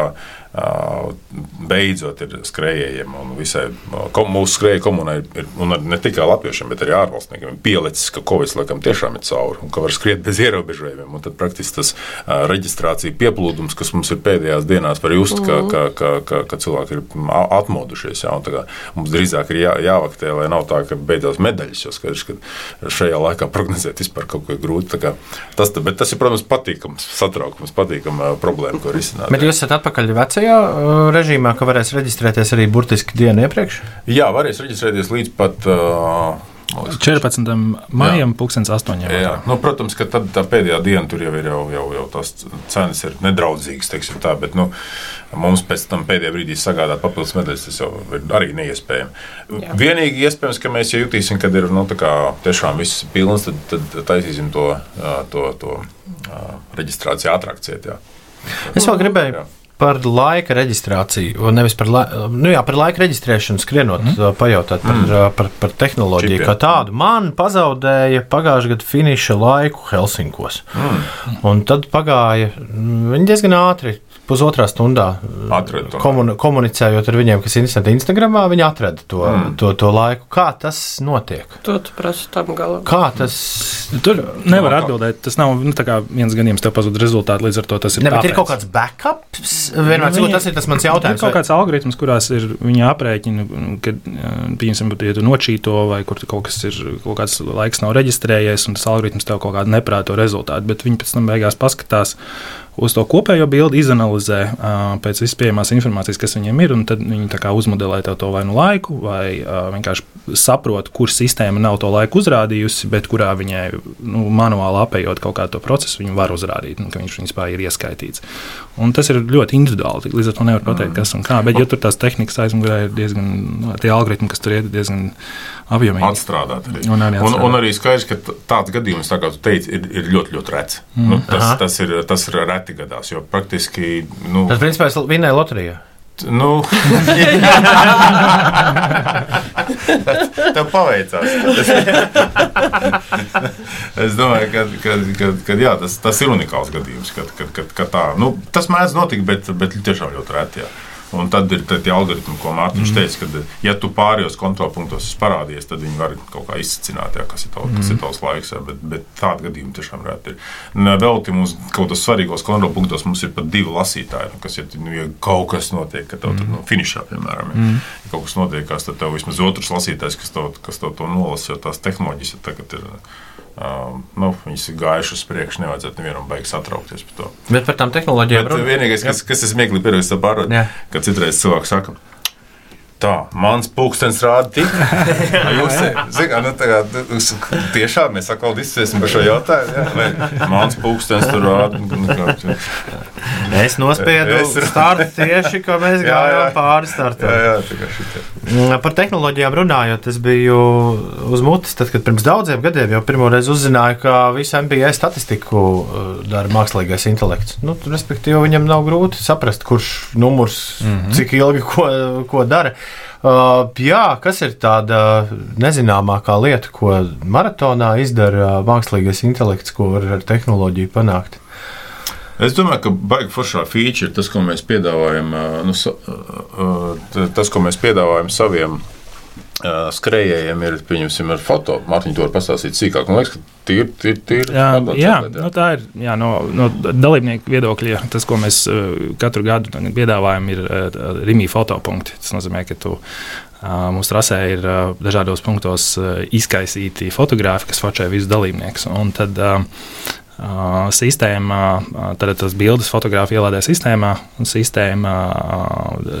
[SPEAKER 3] beidzot ir skrejējiem un visai kom, mūsu skrejēju komunai, ir, un ne tikai latviešiem, bet arī ārvalstniekiem, pielicis, ka Covid laikam tiešām ir cauri un ka var skriet bez ierobežojumiem. Un tad praktiski tas uh, reģistrācija pieplūdums, kas mums ir pēdējās dienās, var just, ka, ka, ka, ka, ka cilvēki ir atmodušies. Jā, kā, mums drīzāk ir jā, jāvaktē, lai nav tā, ka beidzās medaļas, jo skaidrs, ka šajā laikā prognozēt vispār kaut ko ir grūti. Tas, bet tas ir, protams, patīkams satraukums, patīkama problēma, ko risināt.
[SPEAKER 2] Bet jūs esat atpakaļ vecajā uh, režīmā, ka varēs reģistrēties arī burtiski dienu iepriekš?
[SPEAKER 3] Jā, varēs reģistrēties līdz pat. Uh,
[SPEAKER 5] 14. maijam, 2008.
[SPEAKER 3] Jā, nu, protams, ka tad tā pēdējā diena tur jau ir jau, jau, jau tās cenas ir nedraudzīgas, teiksim tā, bet nu, mums pēc tam pēdējā brīdī sagādāt papildus medaļas, tas jau ir arī neiespējami. Jā. Vienīgi iespējams, ka mēs ja jutīsim, kad ir nu, tiešām viss pilns, tad, tad taisīsim to, to, to, to reģistrāciju ātrāk ciet. Jā.
[SPEAKER 2] Es vēl gribēju. Jā par laika reģistrāciju, nevis par, la, nu jā, par laika reģistrēšanu, skrienot, mm. pajautāt par, mm. par, par tehnoloģiju Čipiem. kā tādu. Man pazaudēja pagājušā gada finiša laiku Helsinkos. Mm. Un tad pagāja viņi diezgan ātri pusotrā stundā komun, komunicējot ar viņiem, kas ir interesanti Instagramā, viņi atrada to, mm. to, to laiku. Kā tas notiek?
[SPEAKER 4] To tu prasi tam galam.
[SPEAKER 2] Kā tas?
[SPEAKER 5] Tur nevar atbildēt. Tas nav nu, viens gadījums, tev pazūd rezultāti, līdz ar to tas ir.
[SPEAKER 2] Ne, ir kaut kāds backups, vienmēr cikot, tas ir tas mans jautājums.
[SPEAKER 5] Ir kaut kāds algoritms, kurās ir viņa aprēķina, kad, pieņemsim, ja tu nočīto vai kur kaut kas ir, kaut kāds laiks nav reģistrējies, un tas algoritms tev kaut kādu neprāto rezultātu, bet viņi pēc tam beigās paskatās uz to kopējo bildi, izanalizē pēc vispārējās informācijas, kas viņiem ir, un tad viņi uzmodelē to vai nu laiku, vai vienkārši saprot, kur sistēma nav to laiku uzrādījusi, bet kurā viņai nu, manuāli apējot kaut kādu procesu, viņi var uzrādīt, ka viņš vispār ir ieskaitīts. Un tas ir ļoti individuāli. Līdz ar to nevar pateikt, kas un kā. Bet, ja tur tās tehnikas aizmugurē ir diezgan, nu, tie algoritmi, kas tur ir diezgan apjomīgi.
[SPEAKER 3] Atstrādāt arī. Un arī, atstrādāt. un, un arī skaidrs, ka tāds gadījums, kā tu teici, ir, ir ļoti, ļoti rets. Mm. Nu, tas, tas, ir, tas ir reti gadās, jo praktiski. Nu,
[SPEAKER 2] tas, principā, ir vinnēja loterijā.
[SPEAKER 3] Nu, Tev paveicās. es domāju, ka, ka, ka, ka jā, tas, tas ir unikāls gadījums. Kad, kad, kad, kad tā, nu, tas mēdz notikt, bet, bet tiešām ļoti reti. Jā. Un tad ir tie algoritmi, ko Mārtiņš mm. teica, ka, ja tu pārējos kontrolpunktos esi parādījies, tad viņi var kaut kā izsacināt, jā, kas ir tavs, mm. ir tavs laiks. Jā, bet, bet tādu gadījumu tiešām reti ir. Vēl te mums kaut kādos svarīgos kontrolpunktos mums ir pat divi lasītāji, nu, kas, ja, nu, ja kaut kas notiek, ka tev mm. tur nu, finišā, piemēram, ja, mm. ja kaut kas notiek, tad tev vismaz otrs lasītājs, kas tev, kas tev to nolasa, jo tās tehnoloģijas ir tagad. Ir, Uh, nu, viņas ir gājušas uz priekšu, nevajadzētu nevienam beigas satraukties par to.
[SPEAKER 2] Bet par tām tehnoloģijām.
[SPEAKER 3] Bet vienīgais, kas, kas ir smieklīgi, ir tas, ka citreiz cilvēks saka, Tā, mans pulkstenis rāda tik. Jūs zināt, nu, tagad, tiešām mēs atkal diskutēsim par šo jautājumu. Ja? Vai mans pulkstenis tur rāda. Nu,
[SPEAKER 2] es nospiedu es... startu tieši, ko mēs gājām pāri startam. Jā, jā, mm, par tehnoloģijām runājot, es biju uz mutes, tad, kad pirms daudziem gadiem jau pirmoreiz uzzināju, ka visu MBA statistiku uh, dara mākslīgais intelekts. Nu, respektīvi, viņam nav grūti saprast, kurš numurs, mm -hmm. cik ilgi ko, ko dara. Uh, jā, kas ir tāda nezināmākā lieta, ko maratonā izdara mākslīgais intelekts, ko var ar tehnoloģiju panākt?
[SPEAKER 3] Es domāju, ka baigi foršā feature ir tas, ko mēs piedāvājam, nu, tas, ko mēs piedāvājam saviem skrejējiem ir, pieņemsim, ar foto. Mārtiņa to var pastāstīt sīkāk. Man liekas, ka tīri, tīri, tīri
[SPEAKER 5] jā, jā, jā. Nu, tā ir jā, no, no dalībnieku viedokļa. Tas, ko mēs katru gadu piedāvājam, ir Rīgā fotopunkti. Tas nozīmē, ka tu Mūsu trasē ir dažādos punktos izkaisīti fotogrāfi, kas fotografē visus dalībniekus. Un tad sistēma, tad tas bildes fotografija ielādē sistēmā, un sistēma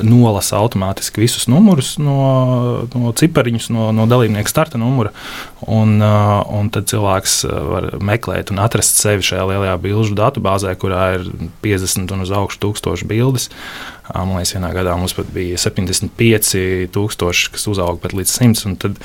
[SPEAKER 5] nolasa automātiski visus numurus no, no cipariņus, no, no dalībnieka starta numura. Un, un tad cilvēks var meklēt un atrast sevi šajā lielajā bilžu datubāzē, kurā ir 50 un uz augšu tūkstoši bildes. Man liekas, vienā gadā mums pat bija 75,000, kas uzauga pat līdz 100. Tad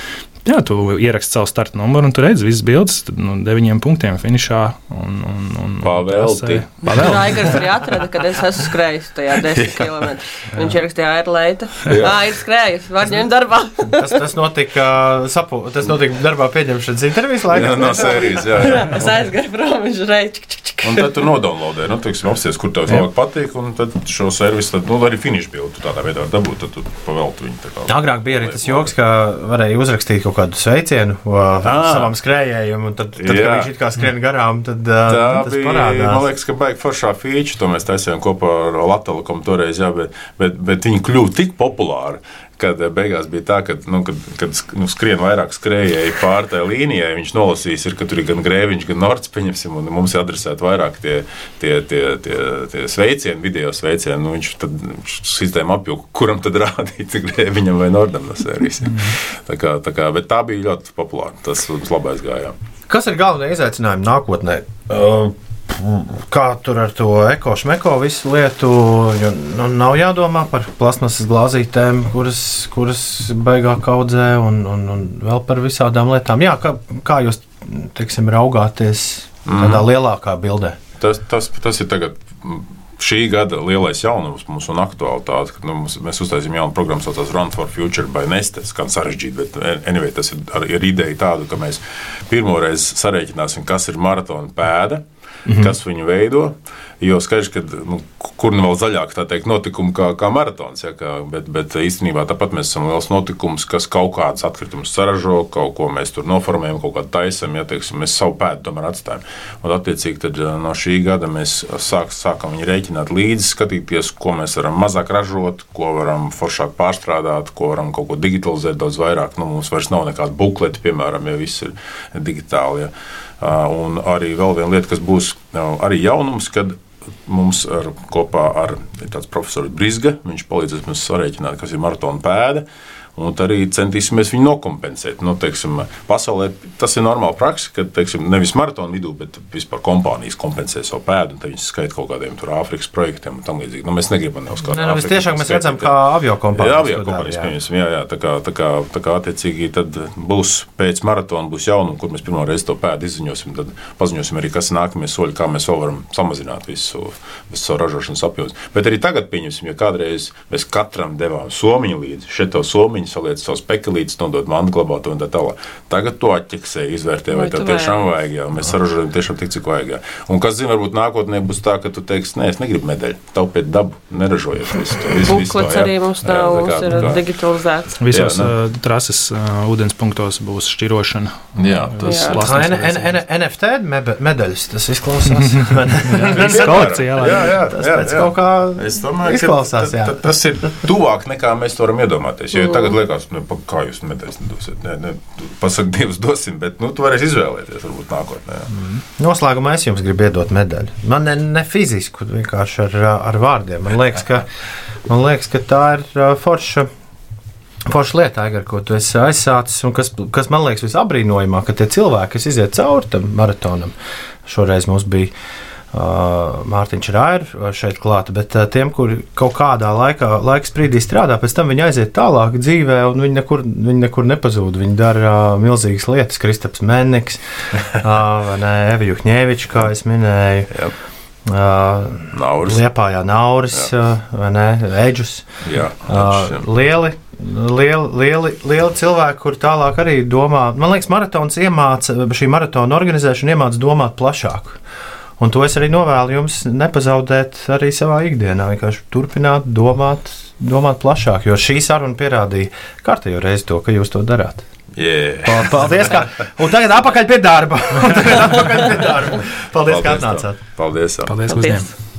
[SPEAKER 5] jā, tu ieraksti savu starta numuru, un tu redzi visas bildes, tad no deviņiem punktiem finišā. Un, un, un,
[SPEAKER 3] Pavelti.
[SPEAKER 5] Pavelti.
[SPEAKER 4] Raigars arī atrada, kad es esmu skrējis tajā 10 km. Viņš ierakstīja, ir leita.
[SPEAKER 3] Jā.
[SPEAKER 4] Jā, ir skrējis, var ņemt darbā.
[SPEAKER 2] Tas, tas, notika, sapu, tas notika darbā pieņemšanas intervijas laikā.
[SPEAKER 3] Jā, no sērijas. Jā, jā.
[SPEAKER 4] Es aizgāju prom, viņš reiķi.
[SPEAKER 3] Un tad tu nodownloadē, nu, teiksim, apsies, kur tev labāk patīk, un tad šo servisu, tad, nu, arī finish bildu tādā veidā dabūt, tad tu paveltu viņu. tā kā.
[SPEAKER 2] Agrāk bija arī tas joks, ka varēja uzrakstīt kaut kādu sveicienu uh, savam skrējējam, un tad, tad kad
[SPEAKER 3] Jā.
[SPEAKER 2] viņš it kā skrien garām, tad, uh,
[SPEAKER 3] Tā
[SPEAKER 2] tad tas
[SPEAKER 3] bija.
[SPEAKER 2] parādās.
[SPEAKER 3] Man liekas, ka baigi foršā feature, to mēs taisījām kopā ar Latviju toreiz, jā, bet, bet, bet viņi kļuva tik populāri. Kad eh, beigās bija tā, ka, nu, kad, kad nu, skrien vairāk skrejēji pār tai līnijai, viņš nolasīs, ir, ka tur ir gan grēviņš, gan nords, pieņemsim, un mums ir adresēti vairāk tie, tie, tie, tie, tie sveicieni, video sveicieni. Nu, viņš tad sistēma apjūka, kuram tad rādīt grēviņam vai nordam no sērijas. Tā kā, tā kā, bet tā bija ļoti populāra. Tas mums labais gājām.
[SPEAKER 2] Kas ir galvenie izaicinājumi nākotnē? Uh, Kā tur ar to ekošmeko visu lietu, jo nu, nav jādomā par plasmasas glāzītēm, kuras, kuras beigās kaudzē, un, un, un vēl par visādām lietām. Jā, kā, kā jūs teiksim, raugāties tādā lielākā bildē?
[SPEAKER 3] Tas, tas, tas ir tagad. mm, Šī gada lielais jaunums mums un aktualitāte, ka nu, mēs uztaisījām jaunu programmu, kas saucās Run for Future by Neste. Tas gan sarežģīti, bet anyway, tas ir, ar- ir ideja tāda, ka mēs pirmoreiz sarēķināsim, kas ir maratona pēda, -hmm. kas viņu veido. Jo skaidrs, ka nu, kur nu vēl zaļāk teikt, notikumi kā, kā maratons, ja, kā, bet, bet īstenībā tāpat mēs esam liels notikums, kas kaut kādas atkritumus saražo, kaut ko mēs tur noformējam, kaut kādu taisam, ja teiksim, mēs savu pēdu tomēr atstājam. Un, attiecīgi, tad, eh, no šī gada mēs sāk, sākam viņu rēķināt līdzi, skatīties, ko mēs varam mazāk ražot, ko varam foršāk pārstrādāt, ko varam kaut ko digitalizēt daudz vairāk. Nu, mums vairs nav nekāda bukleta, piemēram, ja viss ir digitāli. Ja. Un arī vēl viena lieta, kas būs arī jaunums, kad mums ar, kopā ar profesors Brisga, viņš palīdzēs mums sarēķināt, kas ir maratona pēda. Un tad arī centīsimies viņu nokompensēt. Nu, teiksim, pasaulē tas ir normāli praksa, ka teiksim, nevis maratona vidū, bet vispār kompānijas kompensē savu pēdu. un Viņas skaita kaut kādiem Āfrikas projektiem un tam līdzīgi. Nu, mēs negribam neuzskatīt.
[SPEAKER 2] Nē, nu, visciešāk mēs redzam, kā avio kompānijas
[SPEAKER 3] Jā, avio kompānijas pieņemsim. Jā, jā, tā kā, tā kā, tā kā attiecīgi tad būs pēc maratona, būs jaunumi, kur mēs pirmo reizi to pēdu izziņosim. Tad paziņosim arī, kas nākamie soļi, kā mēs vēl varam samazināt visu, visu savu ražošanas apjomu. Bet arī tagad, pieņemsim, ja kādreiz mēs katram devām somiņu līdzi, šeit to somiņu saliec savus pekelītes, nodod mantu glabātu un tā tālāk. Tagad to atķeksē, izvērtē, vai
[SPEAKER 4] Vai
[SPEAKER 3] tev tiešām
[SPEAKER 4] vajag?
[SPEAKER 3] Jā. Mēs saražojam tiešām tik, cik vajag. Jā. Un kas zina, varbūt nākotnē būs tā, ka tu teiksi, nē, es negribu medaļu, taupiet dabu, neražojiet visu. Visu,
[SPEAKER 4] Buklets
[SPEAKER 3] jā.
[SPEAKER 4] arī mums
[SPEAKER 3] Jā,
[SPEAKER 4] nav,
[SPEAKER 3] tā
[SPEAKER 4] mums
[SPEAKER 3] kā-
[SPEAKER 4] ir
[SPEAKER 3] tā.
[SPEAKER 4] digitalizēts.
[SPEAKER 5] Visos
[SPEAKER 3] Jā,
[SPEAKER 5] uh, trases uh, ūdens punktos būs šķirošana.
[SPEAKER 3] Jā, tas
[SPEAKER 4] Jā.
[SPEAKER 3] ir.
[SPEAKER 2] Tā NFT medaļas, tas izklausās. ne?
[SPEAKER 5] Visa kolekcija, jā,
[SPEAKER 3] Jā, jā,
[SPEAKER 2] Tas
[SPEAKER 3] jā,
[SPEAKER 2] pēc
[SPEAKER 3] jā.
[SPEAKER 2] kaut kā
[SPEAKER 3] Es domāju,
[SPEAKER 2] izklausās, jā.
[SPEAKER 3] tas ir tuvāk nekā mēs to varam iedomāties. Jo tagad liekas, nu, pa- kā jūs medaļas nedosiet. Nē, nē, pasaka, Dievs dosim, bet nu, tu varēsi izvēlēties varbūt nākotnē. jā.
[SPEAKER 2] Noslēgumā es jums gribu iedot medaļu. Man ne, ne fizisku, vienkārši ar, ar vārdiem. Man liekas, ka, man liekas, ka tā ir forša. Forša lieta, Aigar, ko tu esi aizsācis, un kas, kas man liekas visabrīnojamāk, ka tie cilvēki, kas iziet cauri tam maratonam, šoreiz mums bija uh, Mārtiņš Rairs šeit klāta, bet uh, tiem, kuri kaut kādā laikā, laika sprīdī strādā, pēc tam viņi aiziet tālāk dzīvē, un viņi nekur, viņi nekur nepazūd. Viņi dara uh, milzīgas lietas, Kristaps Menniks, uh, Evi Juhņēvičs, kā es minēju.
[SPEAKER 3] Jā.
[SPEAKER 2] Uh,
[SPEAKER 3] Nauris.
[SPEAKER 2] Liepājā Nauris, uh, vai ne, Eģus.
[SPEAKER 3] Jā,
[SPEAKER 2] Uh, lieli, lieli, lieli, lieli cilvēki, kur tālāk arī domā. Man liekas, maratons iemāca, šī maratona organizēšana iemāca domāt plašāk. Un to es arī novēlu jums nepazaudēt arī savā ikdienā. Vienkārši turpināt domāt, domāt plašāk, jo šī saruna pierādīja kārtējo reizi to, ka jūs to darāt.
[SPEAKER 3] Yeah.
[SPEAKER 2] Pa- Paldies! Kā, un tagad atpakaļ pie darba. Tagad atpakaļ pie darba. Paldies, Paldies ka atnācāt!
[SPEAKER 3] Paldies!
[SPEAKER 5] Paldies,
[SPEAKER 4] Paldies.
[SPEAKER 5] Paldies.